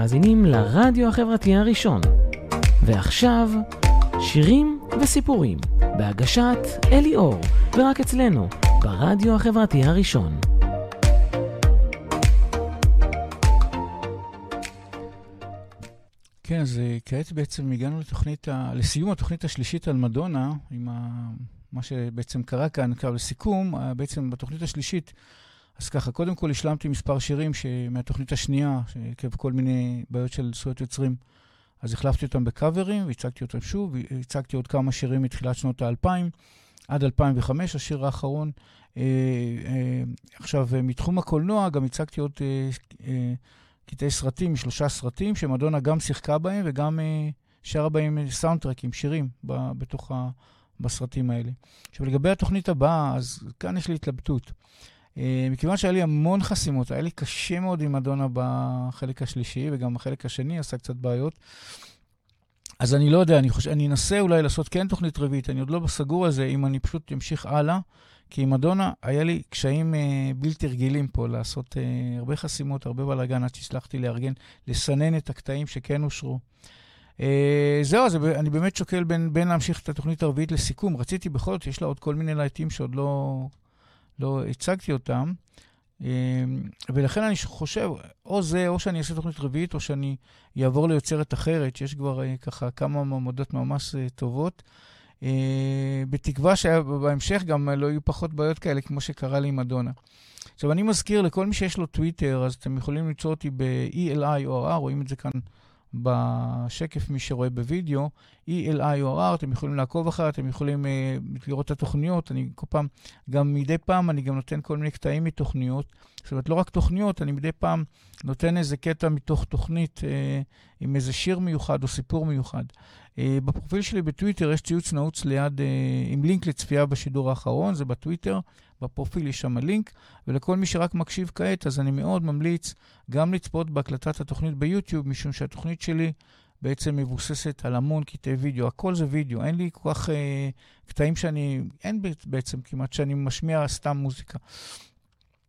מאזינים לרדיו החברתי הראשון. ועכשיו, שירים וסיפורים, בהגשת אלי אור, ורק אצלנו, ברדיו החברתי הראשון. כן, אז אה, כעת בעצם הגענו לתוכנית, ה... לסיום התוכנית השלישית על מדונה, עם ה... מה שבעצם קרה כאן, עכשיו לסיכום, בעצם בתוכנית השלישית, אז ככה, קודם כל השלמתי מספר שירים מהתוכנית השנייה, שעקב כל מיני בעיות של זכויות יוצרים, אז החלפתי אותם בקאברים, והצגתי אותם שוב, והצגתי עוד כמה שירים מתחילת שנות האלפיים, עד 2005, השיר האחרון. אה, אה, עכשיו, אה, מתחום הקולנוע גם הצגתי עוד אה, אה, קטעי סרטים, משלושה סרטים, שמדונה גם שיחקה בהם וגם אה, שרה בהם סאונדטרקים, שירים, ב, בתוך ה... בסרטים האלה. עכשיו, לגבי התוכנית הבאה, אז כאן יש לי התלבטות. Uh, מכיוון שהיה לי המון חסימות, היה לי קשה מאוד עם מדונה בחלק השלישי, וגם בחלק השני עשה קצת בעיות. אז אני לא יודע, אני, חושב, אני אנסה אולי לעשות כן תוכנית רביעית, אני עוד לא בסגור על זה, אם אני פשוט אמשיך הלאה, כי עם מדונה היה לי קשיים uh, בלתי רגילים פה לעשות uh, הרבה חסימות, הרבה בלאגן, עד שהצלחתי לארגן, לסנן את הקטעים שכן אושרו. Uh, זהו, אז אני באמת שוקל בין, בין להמשיך את התוכנית הרביעית לסיכום. רציתי בכל זאת, יש לה עוד כל מיני להיטים שעוד לא, לא הצגתי אותם, uh, ולכן אני חושב, או זה, או שאני אעשה תוכנית רביעית, או שאני אעבור ליוצרת אחרת, שיש כבר uh, ככה כמה מעמדות ממש uh, טובות. Uh, בתקווה שבהמשך גם לא יהיו פחות בעיות כאלה, כמו שקרה לי עם מדונה. עכשיו, אני מזכיר לכל מי שיש לו טוויטר, אז אתם יכולים למצוא אותי ב-ELI או R, רואים את זה כאן בשקף, מי שרואה בווידאו, ELIOR, אתם יכולים לעקוב אחר, אתם יכולים uh, לראות את התוכניות. אני כל פעם, גם מדי פעם, אני גם נותן כל מיני קטעים מתוכניות. זאת אומרת, לא רק תוכניות, אני מדי פעם נותן איזה קטע מתוך תוכנית uh, עם איזה שיר מיוחד או סיפור מיוחד. Uh, בפרופיל שלי בטוויטר יש ציוץ נעוץ ליד, uh, עם לינק לצפייה בשידור האחרון, זה בטוויטר. בפרופיל יש שם לינק, ולכל מי שרק מקשיב כעת, אז אני מאוד ממליץ גם לצפות בהקלטת התוכנית ביוטיוב, משום שהתוכנית שלי בעצם מבוססת על המון קטעי וידאו. הכל זה וידאו, אין לי כל כך אה, קטעים שאני, אין בעצם כמעט שאני משמיע סתם מוזיקה.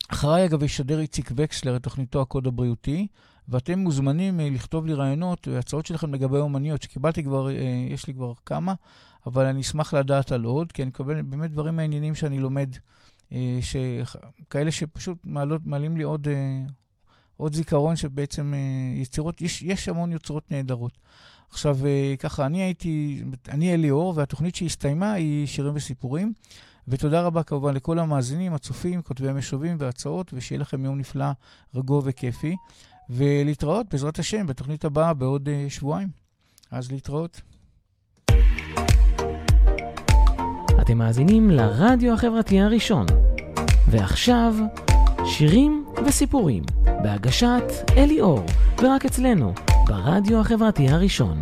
אחריי, אגב, ישדר איציק וקסלר את תוכניתו הקוד הבריאותי, ואתם מוזמנים אה, לכתוב לי רעיונות והצעות שלכם לגבי אומניות, שקיבלתי כבר, אה, יש לי כבר כמה, אבל אני אשמח לדעת על עוד, כי אני מקבל באמת דברים מעניינים שאני לומד. אה, כאלה שפשוט מעלות, מעלים לי עוד, אה, עוד זיכרון שבעצם אה, יצירות, יש, יש המון יוצרות נהדרות. עכשיו, ככה, אני הייתי, אני אליאור, והתוכנית שהסתיימה היא שירים וסיפורים. ותודה רבה כמובן לכל המאזינים, הצופים, כותבי המשובים והצעות, ושיהיה לכם יום נפלא, רגוע וכיפי. ולהתראות, בעזרת השם, בתוכנית הבאה בעוד שבועיים. אז להתראות. אתם מאזינים לרדיו החברתי הראשון. ועכשיו, שירים וסיפורים, בהגשת אלי אור, ורק אצלנו, ברדיו החברתי הראשון.